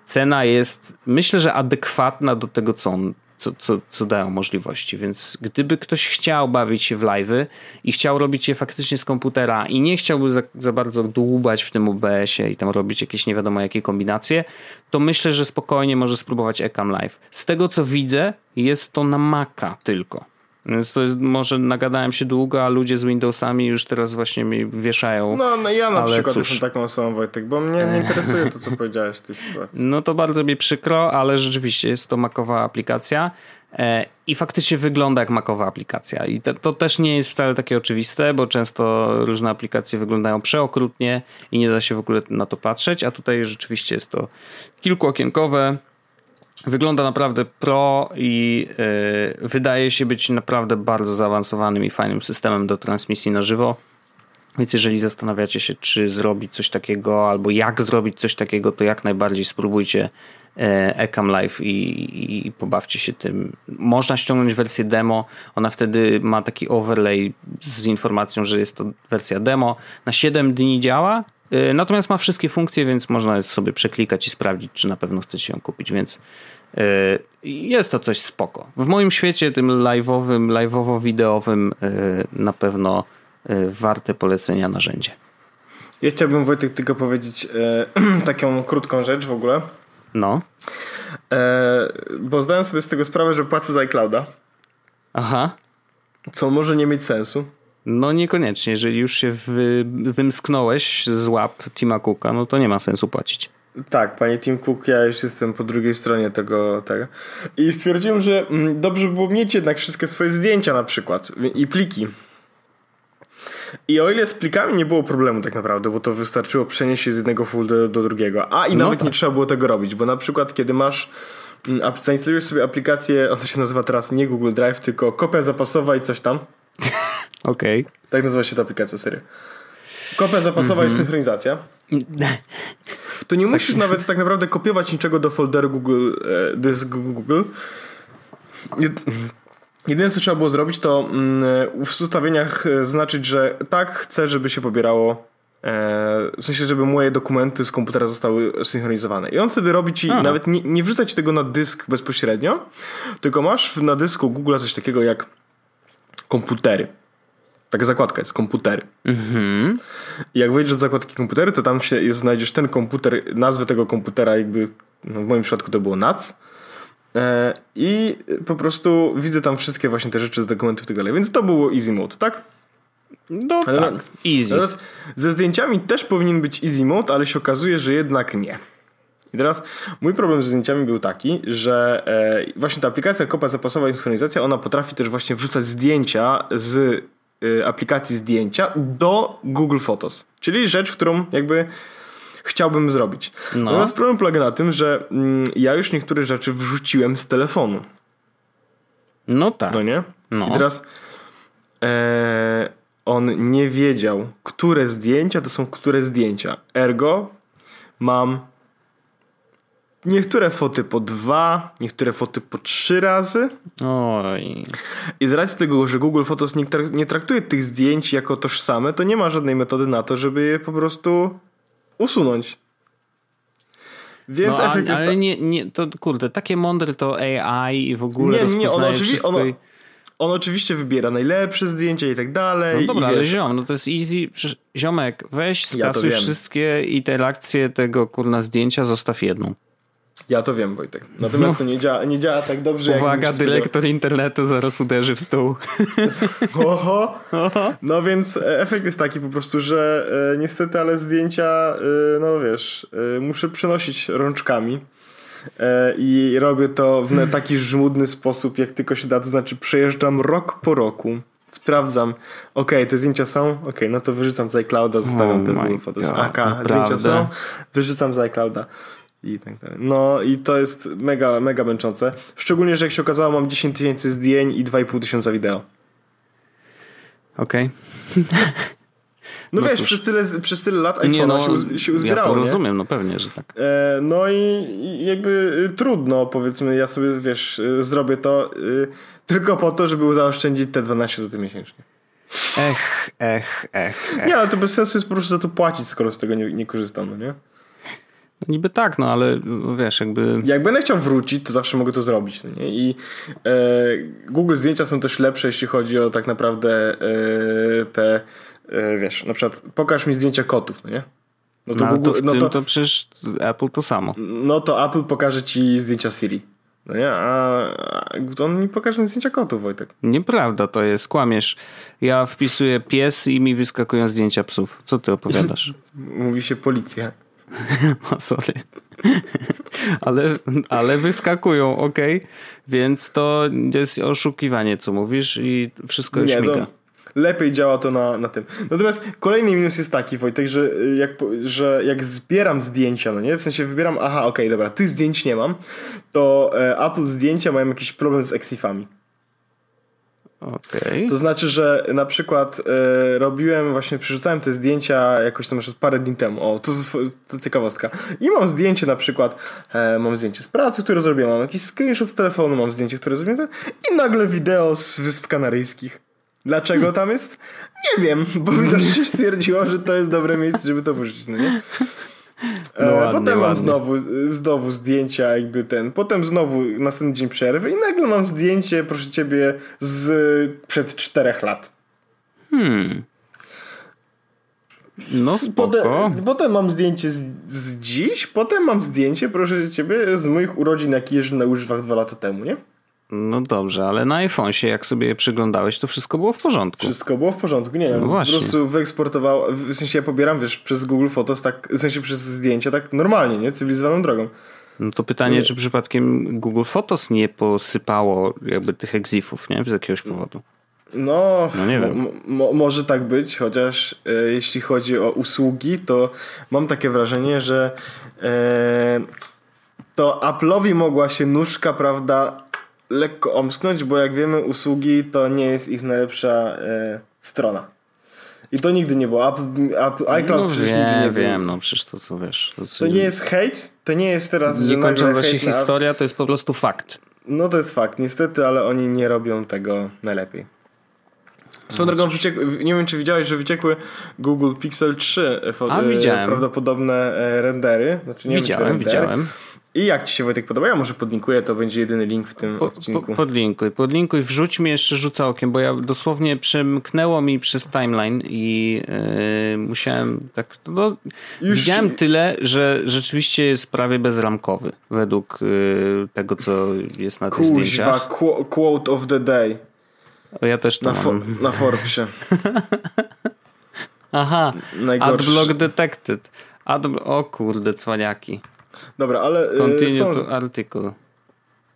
cena jest, myślę, że adekwatna do tego, co on co, co, co dają możliwości. Więc gdyby ktoś chciał bawić się w live'y i chciał robić je faktycznie z komputera i nie chciałby za, za bardzo dłubać w tym OBS-ie i tam robić jakieś nie wiadomo jakie kombinacje, to myślę, że spokojnie może spróbować Ecam Live. Z tego co widzę, jest to na Maca tylko. Więc to jest, może nagadałem się długo, a ludzie z Windowsami już teraz właśnie mi wieszają. No, no ja na przykład cóż. jestem taką osobą, Wojtek, bo mnie nie interesuje to, co powiedziałeś w tej sytuacji. No to bardzo mi przykro, ale rzeczywiście jest to makowa aplikacja e, i faktycznie wygląda jak makowa aplikacja. I to, to, też nie jest wcale takie oczywiste, bo często różne aplikacje wyglądają przeokrutnie i nie da się w ogóle na to patrzeć, a tutaj rzeczywiście jest to kilkuokienkowe, Wygląda naprawdę pro i yy, wydaje się być naprawdę bardzo zaawansowanym i fajnym systemem do transmisji na żywo. Więc jeżeli zastanawiacie się, czy zrobić coś takiego, albo jak zrobić coś takiego, to jak najbardziej spróbujcie e, Ecam Live i, i, pobawcie się tym. Można ściągnąć wersję demo, ona wtedy ma taki overlay z informacją, że jest to wersja demo. Na 7 dni działa, natomiast ma wszystkie funkcje, więc można sobie przeklikać i sprawdzić, czy na pewno chcecie ją kupić, więc E, jest to coś spoko. W moim świecie, tym live'owym, live'owo-wideowym, e, na pewno warte polecenia narzędzie. Ja chciałbym Wojtek tylko powiedzieć e, taką krótką rzecz w ogóle. No. E, bo zdałem sobie z tego sprawę, że płacę za iClouda. Aha. Co może nie mieć sensu. No niekoniecznie. Jeżeli już się wy, wymsknąłeś z łap Tima Cooka, no to nie ma sensu płacić. Tak, panie Tim Cook, ja już jestem po drugiej stronie tego. tego. I stwierdziłem, że mm, dobrze by było mieć jednak wszystkie swoje zdjęcia na przykład i pliki. I o ile z plikami nie było problemu tak naprawdę, bo to wystarczyło przenieść się z jednego folderu do drugiego, a i no nawet tak. nie trzeba było tego robić, bo na przykład kiedy masz mm, zainstalujesz sobie aplikację, ona się nazywa teraz nie Google Drive, tylko kopia zapasowa i coś tam. Okej. Okay. Tak nazywa się ta aplikacja, serio. Kopia zapasowa mm -hmm. i synchronizacja. To nie musisz nawet tak naprawdę kopiować niczego do folderu Google, e, dysk Google. Jedyne co trzeba było zrobić to mm, w ustawieniach e, znaczyć, że tak chcę, żeby się pobierało e, w sensie, żeby moje dokumenty z komputera zostały synchronizowane. I on wtedy robi ci, Aha. nawet nie, nie wrzuca ci tego na dysk bezpośrednio, tylko masz na dysku Google coś takiego jak komputery. Taka zakładka jest, komputery. Mhm. I jak wejdziesz do zakładki komputery, to tam się jest, znajdziesz ten komputer, nazwę tego komputera jakby, no w moim przypadku to było NAC. E, I po prostu widzę tam wszystkie właśnie te rzeczy z dokumentów i tak dalej. Więc to było easy mode, tak? No ale tak, easy. Teraz ze zdjęciami też powinien być easy mode, ale się okazuje, że jednak nie. I teraz mój problem ze zdjęciami był taki, że e, właśnie ta aplikacja kopa zapasowa i synchronizacja, ona potrafi też właśnie wrzucać zdjęcia z aplikacji zdjęcia do Google Photos. Czyli rzecz, którą jakby chciałbym zrobić. No. Natomiast problem polega na tym, że mm, ja już niektóre rzeczy wrzuciłem z telefonu. No tak. No nie? No. I teraz e, on nie wiedział, które zdjęcia to są które zdjęcia. Ergo mam Niektóre foty po dwa, niektóre foty po trzy razy. Oj. I z racji tego, że Google Photos nie traktuje tych zdjęć jako tożsame, to nie ma żadnej metody na to, żeby je po prostu usunąć. Więc no, efekt ale, jest. Ale nie, nie, to kurde, takie mądre to AI i w ogóle. Nie, nie, on oczywiście. Ono, on oczywiście wybiera najlepsze zdjęcia i tak dalej. No dobra, ale ziom, no to jest easy. Ziomek, weź, skasuj ja wszystkie interakcje tego kurna zdjęcia, zostaw jedną. Ja to wiem, Wojtek. Natomiast to nie działa, nie działa tak dobrze, Uwaga, dyrektor internetu zaraz uderzy w stół. Oho. Oho. No więc e, efekt jest taki po prostu, że e, niestety, ale zdjęcia, e, no wiesz, e, muszę przenosić rączkami. E, I robię to w taki żmudny sposób, jak tylko się da. To znaczy, przejeżdżam rok po roku sprawdzam, ok, te zdjęcia są, ok, no to wyrzucam z iClouda, zostawiam oh ten fotos. AK, zdjęcia są, wyrzucam z iClouda i tak dalej. No i to jest mega, mega męczące. Szczególnie, że jak się okazało, mam 10 tysięcy zdjęć i 2,5 tysiąca wideo. Okej. Okay. No, no wiesz, przez tyle, przez tyle lat iPhone'a no, się, się uzbierało. Ja to rozumiem, nie? no pewnie, że tak. E, no i, i, jakby y, trudno, powiedzmy, ja sobie, wiesz, y, zrobię to y, tylko po to, żeby zaoszczędzić te 12 zł miesięcznie. Ech, ech, ech, ech. Nie, ale to bez sensu jest po prostu za to płacić, skoro z tego nie, nie korzystam, no nie? No niby tak, no ale wiesz, jakby. Jak będę chciał wrócić, to zawsze mogę to zrobić. No nie? I e, Google zdjęcia są też lepsze, jeśli chodzi o tak naprawdę e, te, e, wiesz, na przykład pokaż mi zdjęcia kotów, no nie? No to, no, Google, to, no to, to przecież Apple to samo. No to Apple pokaże ci zdjęcia Siri. No nie, a, a on mi pokaże zdjęcia kotów, Wojtek. Nieprawda, to jest, kłamiesz. Ja wpisuję pies i mi wyskakują zdjęcia psów. Co ty opowiadasz? Mówi się policja. No sorry. ale, ale wyskakują, ok? Więc to jest oszukiwanie, co mówisz i wszystko Nie, śmiga. To lepiej działa to na, na tym. Natomiast kolejny minus jest taki, Wojtek, że jak, że jak zbieram zdjęcia, no nie? W sensie wybieram, aha, okej, okay, dobra, tych zdjęć nie mam, to e, Apple zdjęcia mają jakiś problem z exifami. Okay. To znaczy, że na przykład e, robiłem, właśnie przerzucałem te zdjęcia jakoś tam parę dni temu. O, to, to ciekawostka. I mam zdjęcie na przykład, e, mam zdjęcie z pracy, które zrobiłem, mam jakiś screenshot z telefonu, mam zdjęcie, które zrobiłem i nagle wideo z Wysp Kanaryjskich. Dlaczego hmm. tam jest? Nie wiem, bo widocznie stwierdziło, że to jest dobre miejsce, żeby to wyrzucić, no nie? No e, ładnie, potem mam znowu, znowu zdjęcia, jakby ten. Potem znowu następny dzień przerwy i nagle mam zdjęcie, proszę ciebie, z przed czterech lat. Hmm. No spoko. Potem, potem mam zdjęcie z, z, dziś, potem mam zdjęcie, proszę ciebie, z moich urodzin, jak jeżdżę na łyżwach dwa lata temu, nie? No dobrze, ale na iPhone'sie jak sobie je przyglądałeś, to wszystko było w porządku. Wszystko było w porządku, nie. No właśnie. Po prostu wyeksportował, w sensie ja pobieram, wiesz, przez Google Photos, tak, w sensie przez zdjęcia, tak normalnie, nie? Cywilizowaną drogą. No to pytanie, nie. czy przypadkiem Google Photos nie posypało jakby tych exifów, nie? Z jakiegoś powodu. No, no nie wiem. może tak być, chociaż e, jeśli chodzi o usługi, to mam takie wrażenie, że e, to Apple'owi mogła się nóżka, prawda, lekko omsknąć, bo jak wiemy, usługi to nie jest ich najlepsza e, strona. I to nigdy nie było. Apple, Apple, iCloud no, przecież wiem, nigdy nie wiem, no przecież to co wiesz. To, to nie jest hate, to nie jest teraz. Nie kończąca się historia, to jest po prostu fakt. No to jest fakt, niestety, ale oni nie robią tego najlepiej. Swoją drogą, nie wiem czy widziałeś, że wyciekły Google Pixel 3 A, e, widziałem. prawdopodobne e, rendery. Znaczy nie widziałem, wiem, widziałem. I jak ci się Wojtek podoba? Ja może podlinkuję, to będzie jedyny link w tym po, odcinku. Po, podlinkuj, podlinkuj, wrzuć mi jeszcze rzucę okiem, bo ja dosłownie przemknęło mi przez timeline i yy, musiałem tak, no, Już... widziałem tyle, że rzeczywiście jest prawie bezramkowy według yy, tego, co jest na tych Kuźwa, zdjęciach. quote of the day. O, ja też to na. Fo na Forbesie. Aha, Najgorszy. Adblock detected. Ad o kurde, cwaniaki. Dobra, ale... Y, Continue są, to article.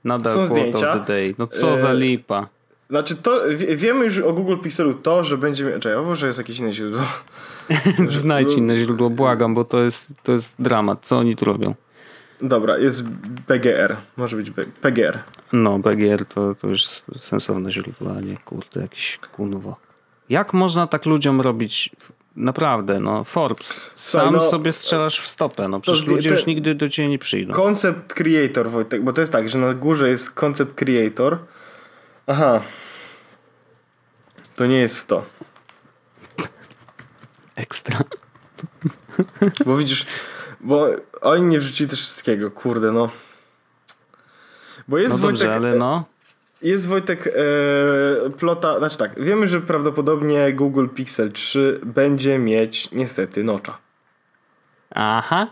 Nadal są zdjęcia. of the day. No co za y, lipa. Znaczy to, wiemy już o Google Pixelu to, że będzie... Czekaj, może jest jakieś inne źródło. Znajdź inne źródło, błagam, bo to jest, to jest dramat. Co oni tu robią? Dobra, jest BGR. Może być PGR. No, BGR to, to już sensowne źródło, a nie kurde, jakiś kunwo. Jak można tak ludziom robić Naprawdę, no Forbes, sam no, sobie strzelasz w stopę, no przecież ludzie już nigdy do ciebie nie przyjdą. Concept Creator, Wojtek, bo to jest tak, że na górze jest Concept Creator. Aha. To nie jest to. Ekstra. Bo widzisz, bo oni nie wrzucili też wszystkiego, kurde, no. Bo jest no dobrze, Wojtek, ale no. Jest Wojtek e, plota, znaczy tak, wiemy, że prawdopodobnie Google Pixel 3 będzie mieć niestety nocza. Aha,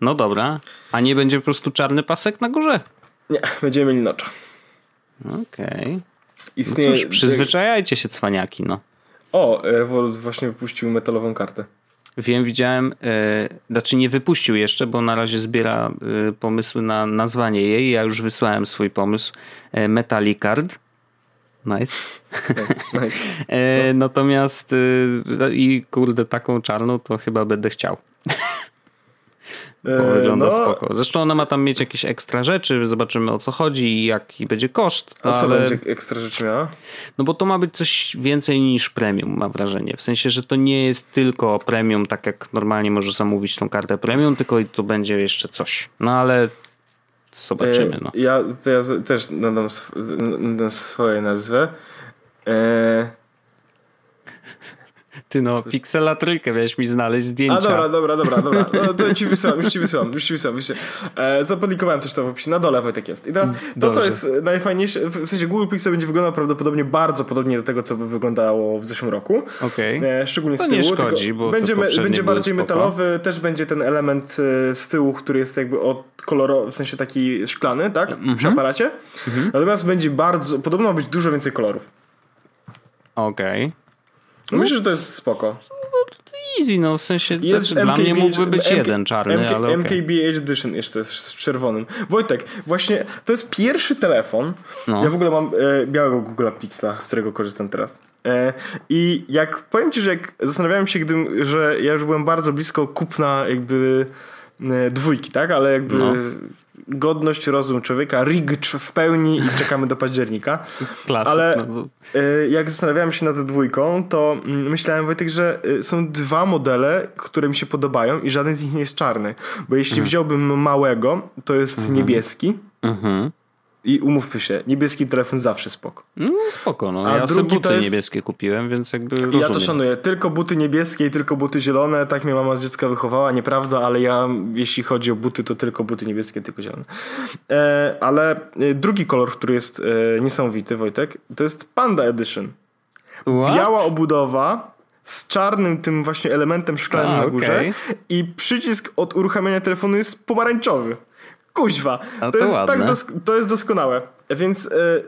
no dobra. A nie będzie po prostu czarny pasek na górze? Nie, będziemy mieli nocza. Okej. Okay. Istnieje... No cóż, przyzwyczajajcie się cwaniaki, no. O, Revolut właśnie wypuścił metalową kartę. Wiem, widziałem, yy, znaczy nie wypuścił jeszcze, bo na razie zbiera yy, pomysły na nazwanie jej. Ja już wysłałem swój pomysł. Yy, Metalicard. Nice. nice. natomiast i kurde, taką czarną to chyba będę chciał. Bo wygląda no, spoko. Zresztą ona ma tam mieć jakieś ekstra rzeczy, zobaczymy o co chodzi i jaki będzie koszt. A co ale... będzie ekstra rzeczy miała? No bo to ma być coś więcej niż premium, mam wrażenie. W sensie, że to nie jest tylko premium, tak jak normalnie możesz zamówić tą kartę premium, tylko i to będzie jeszcze coś. No ale zobaczymy. E, no. Ja, ja też nadam, sw swoje nazwę. E, ty no, Pixela trójkę miałeś mi znaleźć zdjęcia. A dobra, dobra, dobra, dobra. No, to ci wysyłam, już ci wysyłam, już ci wysyłam. Już E, zapublikowałem też to w opisie, na dole Wojtek jest. I teraz to, Dobrze. co jest najfajniejsze, w sensie Google Pixel będzie wyglądał prawdopodobnie bardzo podobnie do tego, co by wyglądało w zeszłym roku. Okay. E, szczególnie to z tyłu. Nie szkodzi, bo będzie, będzie bardziej metalowy, też będzie ten element e, z tyłu, który jest jakby od kolorowy, w sensie taki szklany, tak? Mm -hmm. Przy aparacie. Mm -hmm. Natomiast będzie bardzo, podobno ma być dużo więcej kolorów. Okej. Okay. No myślę, że to jest spoko. Easy, no w sensie jest znaczy, dla mnie mógłby być MK, jeden czarny, MK, ale okay. MKB Edition jeszcze z czerwonym. Wojtek, właśnie to jest pierwszy telefon. No. Ja w ogóle mam e, białego Google Pixela, z którego korzystam teraz. E, I jak powiem ci, że jak zastanawiałem się, gdy, że ja już byłem bardzo blisko kupna jakby dwójki, tak? Ale jakby no godność, rozum człowieka, rigged w pełni i czekamy do października. Klasyk. Ale no. Y, jak zastanawiałem się nad dwójką, to mm, myślałem Wojtek, że y, są dwa modele, które mi się podobają i żaden z nich nie jest czarny. Bo jeśli mhm. wziąłbym małego, to jest mhm. niebieski. Mhm. I umówmy się, niebieski telefon zawsze spoko. No spoko, no. A ja drugi buty jest... niebieskie kupiłem, więc jakby rozumiem. Ja to szanuję. Tylko buty niebieskie i tylko buty zielone. Tak mnie mama z dziecka wychowała, nieprawda, ale ja jeśli chodzi o buty, to tylko buty niebieskie, tylko zielone. E, ale e, drugi kolor, który jest e, niesamowity, Wojtek, to jest Panda Edition. What? Biała obudowa z czarnym tym właśnie elementem szklanym A, na górze okay. i przycisk od uruchamiania telefonu jest pomarańczowy. Kuźwa. To, to, jest tak to jest doskonałe. Więc e,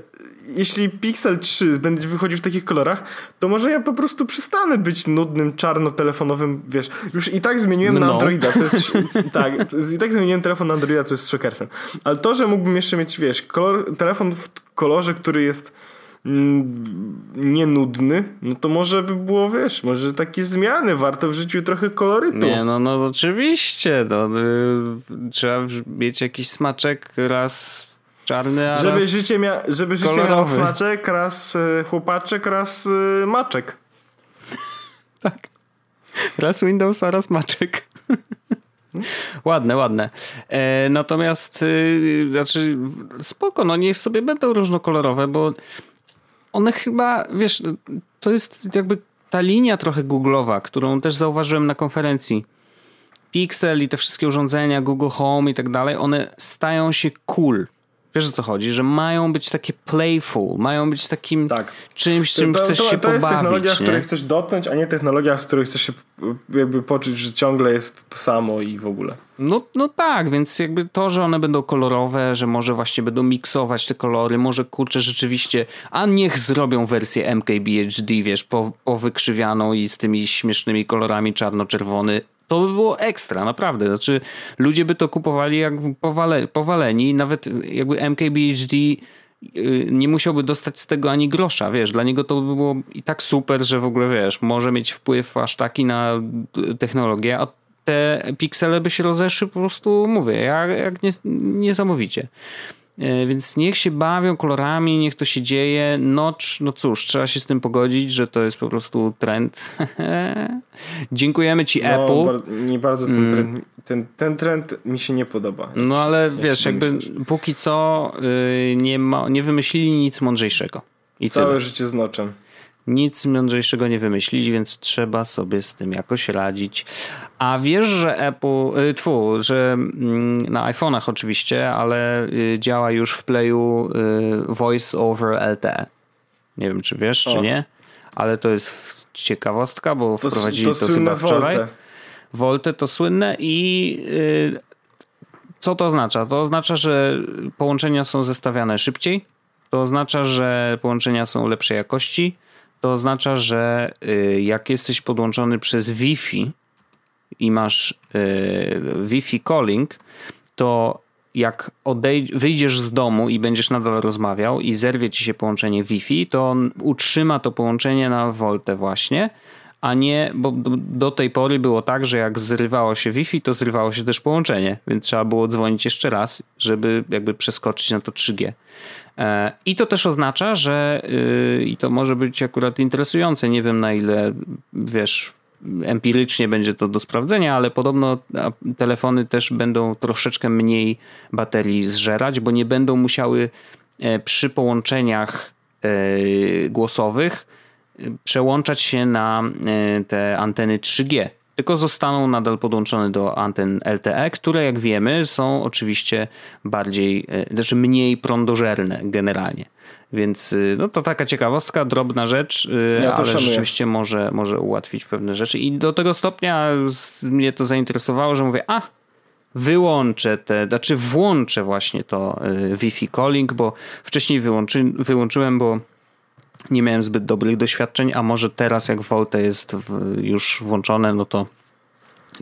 jeśli Pixel 3 będzie wychodził w takich kolorach, to może ja po prostu przestanę być nudnym, czarno-telefonowym, wiesz, już i tak zmieniłem no. na Androida, co jest, tak, i tak zmieniłem telefon na Androida, co jest szokersem. Ale to, że mógłbym jeszcze mieć, wiesz, kolor, telefon w kolorze, który jest mm, nie nudny, no to może by było, wiesz, może takie zmiany, warto w życiu trochę kolorytu. Nie, no, no oczywiście, no, y, trzeba mieć jakiś smaczek raz czarny, a żeby raz życie, mia żeby życie miało smaczek, raz y, chłopaczek, raz y, maczek. tak. Raz Windows, a raz maczek. ładne, ładne. E, natomiast, y, znaczy, spoko, no niech sobie będą różnokolorowe, bo one chyba, wiesz, to jest jakby ta linia trochę googlowa, którą też zauważyłem na konferencji. Pixel i te wszystkie urządzenia, Google Home i tak dalej, one stają się cool. Wiesz o co chodzi? Że mają być takie playful, mają być takim tak. czymś, czym to, chcesz to, to, się pobawić. To jest technologia, nie? której chcesz dotknąć, a nie technologia, z której chcesz się jakby poczuć, że ciągle jest to samo i w ogóle. No, no tak, więc jakby to, że one będą kolorowe, że może właśnie będą miksować te kolory, może kurczę rzeczywiście, a niech zrobią wersję MKBHD, wiesz, po, powykrzywianą i z tymi śmiesznymi kolorami czarno-czerwony to by było ekstra, naprawdę. Znaczy, ludzie by to kupowali jak powale, powaleni, nawet jakby MKBHD y, nie musiałby dostać z tego ani grosza, wiesz, dla niego to by było i tak super, że w ogóle, wiesz, może mieć wpływ aż taki na technologię, a te piksele by się rozeszły po prostu, mówię, jak, jak niesamowicie. E, więc niech się bawią kolorami, niech to się dzieje. Nocz, no cóż, trzeba się z tym pogodzić, że to jest po prostu trend. Dziękujemy ci no, Apple. Bar nie bardzo ten, mm. trend, ten, ten trend mi się nie podoba. No ale wiesz, jakby myślisz? póki co yy, nie, ma, nie wymyślili nic mądrzejszego. I Całe tyle. życie z noczem nic mądrzejszego nie wymyślili, więc trzeba sobie z tym jakoś radzić. A wiesz, że Apple, y, tfu, że mm, na iPhone'ach oczywiście, ale y, działa już w Playu y, Voice over LTE. Nie wiem, czy wiesz, o. czy nie, ale to jest ciekawostka, bo to, wprowadzili to, to chyba wczoraj. Volte. Volte to słynne i co to oznacza? To oznacza, że połączenia są zestawiane szybciej. To oznacza, że połączenia są lepszej jakości to oznacza, że y, jak jesteś podłączony przez Wi-Fi i masz y, Wi-Fi calling, to jak wyjdziesz z domu i będziesz nadal rozmawiał i zerwie ci się połączenie Wi-Fi, to on utrzyma to połączenie na voltę właśnie, a nie, bo do tej pory było tak, że jak zrywało się Wi-Fi, to zrywało się też połączenie, więc trzeba było dzwonić jeszcze raz, żeby jakby przeskoczyć na to 3G. E, I to też oznacza, że y, i to może być akurat interesujące, nie wiem na ile wiesz, empirycznie będzie to do sprawdzenia, ale podobno telefony też będą troszeczkę mniej baterii zżerać, bo nie będą musiały e, przy połączeniach e, głosowych przełączać się na te anteny 3G tylko zostaną nadal podłączone do anten LTE, które jak wiemy są oczywiście bardziej, e, znaczy mniej prądożerne generalnie. Więc e, no to taka ciekawostka, drobna rzecz, e, ja ale szanuję. rzeczywiście może, może ułatwić pewne rzeczy. I do tego stopnia mnie to zainteresowało, że mówię, a wyłączę te, znaczy włączę właśnie to Wi-Fi calling, bo wcześniej wyłączy, wyłączyłem, bo nie miałem zbyt dobrych doświadczeń, a może teraz jak Volte jest już włączone, no to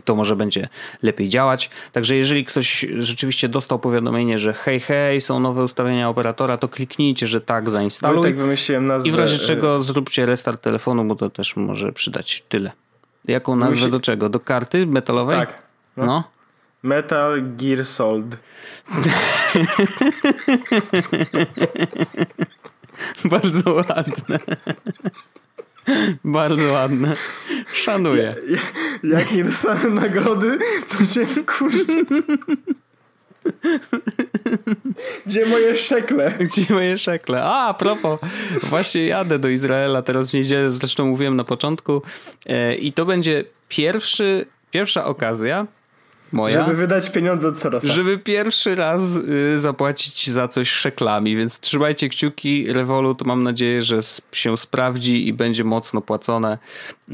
to może będzie lepiej działać. Także jeżeli ktoś rzeczywiście dostał powiadomienie, że hej, hej, są nowe ustawienia operatora, to kliknijcie, że tak, zainstaluj. tak wymyśliłem nazwę. I w razie e, czego zróbcie restart telefonu, bo to też może przydać tyle. Jaką nazwę do czego? Do karty metalowej? Tak. No. no. Metal Gear Solid. Bardzo ładne. Bardzo ładne. Szanuję. Ja, ja, jak nie dostanę nagrody, to cię kurde. Gdzie moje szekle? Gdzie moje szekle? A, a propos, właśnie jadę do Izraela teraz w niedzielę, zresztą mówiłem na początku e, i to będzie pierwszy, pierwsza okazja, moja. Żeby wydać pieniądze od Sorosa. Żeby pierwszy raz y, zapłacić za coś szeklami, więc trzymajcie kciuki. Revolut mam nadzieję, że się sprawdzi i będzie mocno płacone, y,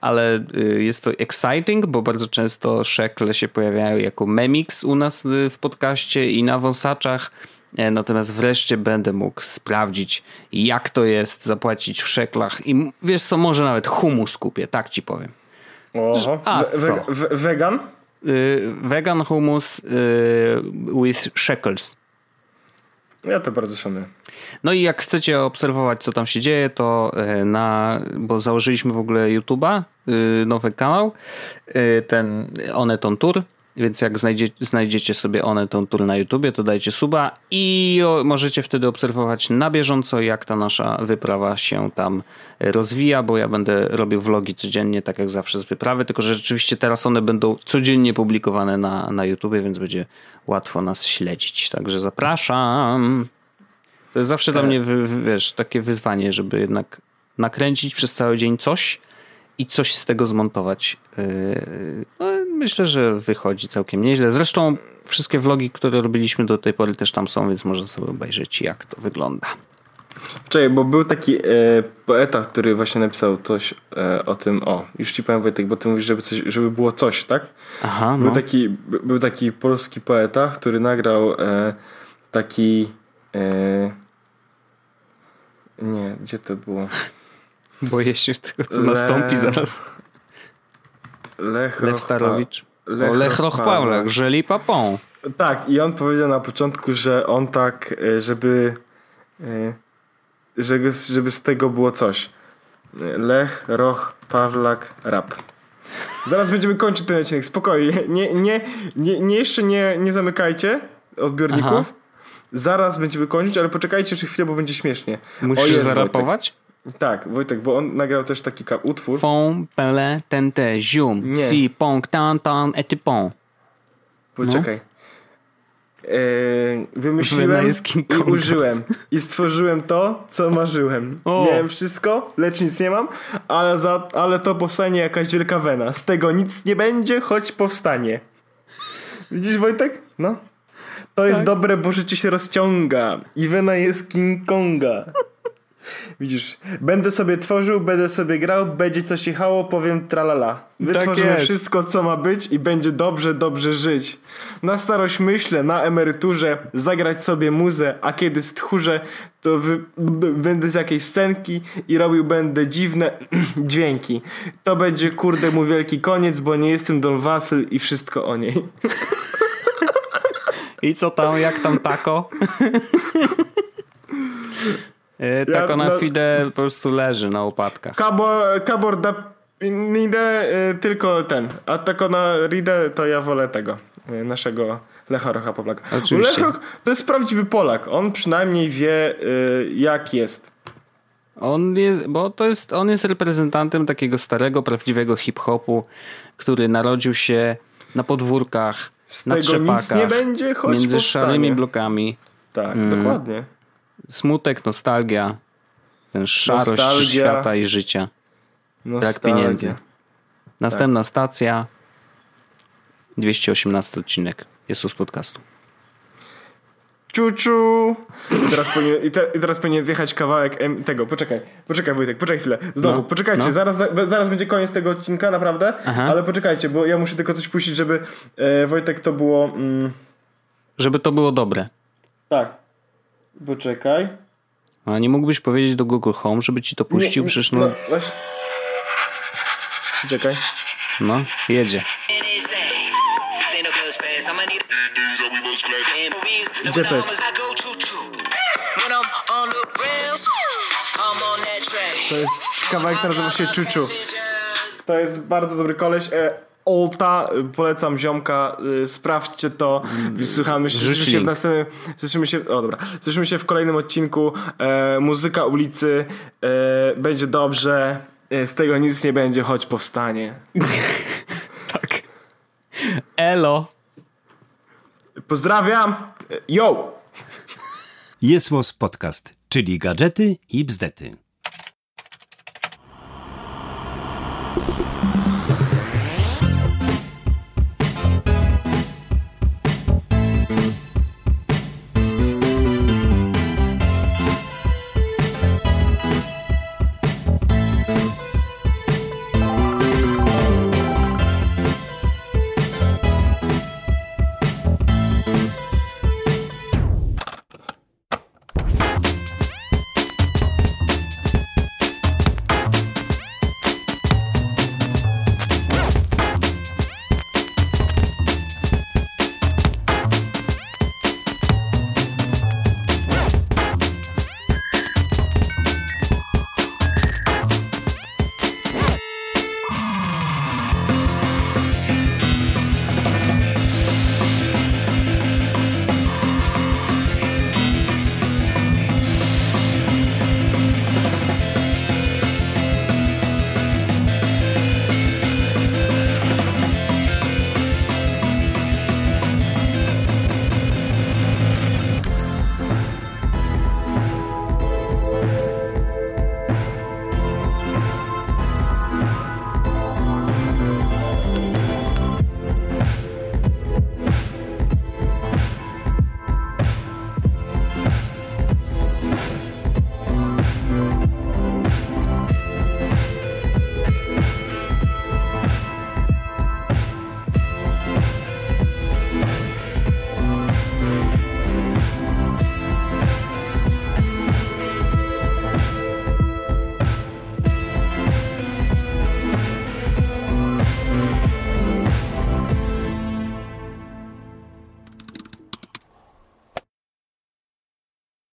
ale y, jest to exciting, bo bardzo często szekle się pojawiają jako memix u nas w podcaście i na wąsaczach. E, natomiast wreszcie będę mógł sprawdzić, jak to jest zapłacić w szeklach. I wiesz co, może nawet humus kupię, tak ci powiem. Oho. A, co? wegan? Y, vegan hummus y, with shekels. Ja to bardzo szanuję. No i jak chcecie obserwować, co tam się dzieje, to e, na, bo założyliśmy w ogóle YouTube'a, y, nowy kanał, y, ten Oneton Tour, więc jak znajdzie, znajdziecie sobie Oneton Tour na YouTubie, to dajcie suba i możecie wtedy obserwować na bieżąco, jak ta nasza wyprawa się tam rozwija, bo ja będę robił vlogi codziennie, tak jak zawsze z wyprawy, tylko że rzeczywiście teraz one będą codziennie publikowane na, na YouTubie, więc będzie łatwo nas śledzić. Także zapraszam. To jest zawsze dla e. mnie, wiesz, takie wyzwanie, żeby jednak nakręcić przez cały dzień coś i coś z tego zmontować. E, no, myślę, że wychodzi całkiem nieźle. Zresztą wszystkie vlogi, które robiliśmy do tej pory też tam są, więc można sobie obejrzeć, jak to wygląda. Czekaj, bo był taki e, poeta, który właśnie napisał coś e, o tym, o, już ci powiem Wojtek, bo ty mówisz, żeby, coś, żeby było coś, tak? Aha, no. Był taki, był taki polski poeta, który nagrał e, taki e, nie, gdzie to było? Boję się tego, co nastąpi zaraz. Lech, Lew Starowicz. Lech, o Lech Rochpałek, Żeli Papon. Tak, i on powiedział na początku, że on tak, e, żeby żeby, żeby z tego było coś. Lech, Roch, Pawlak, Rap. Zaraz będziemy kończyć ten odcinek, spokojnie. Nie, nie, nie, nie jeszcze nie, nie zamykajcie odbiorników. Aha. Zaraz będziemy kończyć, ale poczekajcie jeszcze chwilę, bo będzie śmiesznie. Musisz jest, zarapować? Wojtek. Tak, Wojtek, bo on nagrał też taki utwór. Fon, pele, tente, zium, si, pong, tan, tan, etypon. Poczekaj. No. Yy, wymyśliłem i użyłem. I stworzyłem to, co marzyłem. O. Miałem wszystko, lecz nic nie mam, ale, za, ale to powstanie jakaś wielka wena. Z tego nic nie będzie, choć powstanie. Widzisz Wojtek? No. To tak. jest dobre, bo życie się rozciąga. I wena jest King Konga. Widzisz, będę sobie tworzył, będę sobie grał, będzie coś jechało, powiem tralala. Wytworzymy tak wszystko, co ma być i będzie dobrze, dobrze żyć. Na starość myślę, na emeryturze, zagrać sobie muzę, a kiedy stchórzę, to wy, będę z jakiejś scenki i robił będę dziwne dźwięki. To będzie kurde mu wielki koniec, bo nie jestem Don Wasyl i wszystko o niej. I co tam, jak tam tako? E, tak ona no, fide po prostu leży na upadkach. Kabor, kabor da idę tylko ten, a tak ona ride to ja wolę tego, e, naszego Lecha Rocha Poplaka. Lech Roch to jest prawdziwy Polak, on przynajmniej wie e, jak jest. On jest, bo to jest, on jest reprezentantem takiego starego, prawdziwego hip-hopu, który narodził się na podwórkach, Z na tego trzepakach, nic nie będzie, choć między powstanie. szarymi blokami. Tak, mm. dokładnie. Smutek, nostalgia, ten szarość nostalgia. świata i życia. Nostalgia. Brak pieniędzy. Następna tak. stacja, 218 odcinek jest z podcastu. Czuczu! Teraz powinien, i, te, I teraz powinien wjechać kawałek tego. Poczekaj, poczekaj Wojtek, poczekaj chwilę. Znowu, no, poczekajcie, no. Zaraz, zaraz będzie koniec tego odcinka, naprawdę. Aha. Ale poczekajcie, bo ja muszę tylko coś puścić, żeby e, Wojtek to było. Mm... Żeby to było dobre. Tak. Poczekaj. A nie mógłbyś powiedzieć do Google Home, żeby ci to puścił? Nie, Przecież no... no właśnie. Czekaj. No, jedzie. Gdzie to jest? To jest kawałek, nazywa się Czuczu. To jest bardzo dobry koleś. E, Olta, polecam ziomka, y, sprawdźcie to. Mm, Słuchamy się, słyszymy się w następnym, słyszymy się, o dobra, słyszymy się w kolejnym odcinku. E, muzyka ulicy, e, będzie dobrze, e, z tego nic nie będzie, choć powstanie. tak. Elo. Pozdrawiam. Yo! Jest podcast, czyli gadżety i bzdety.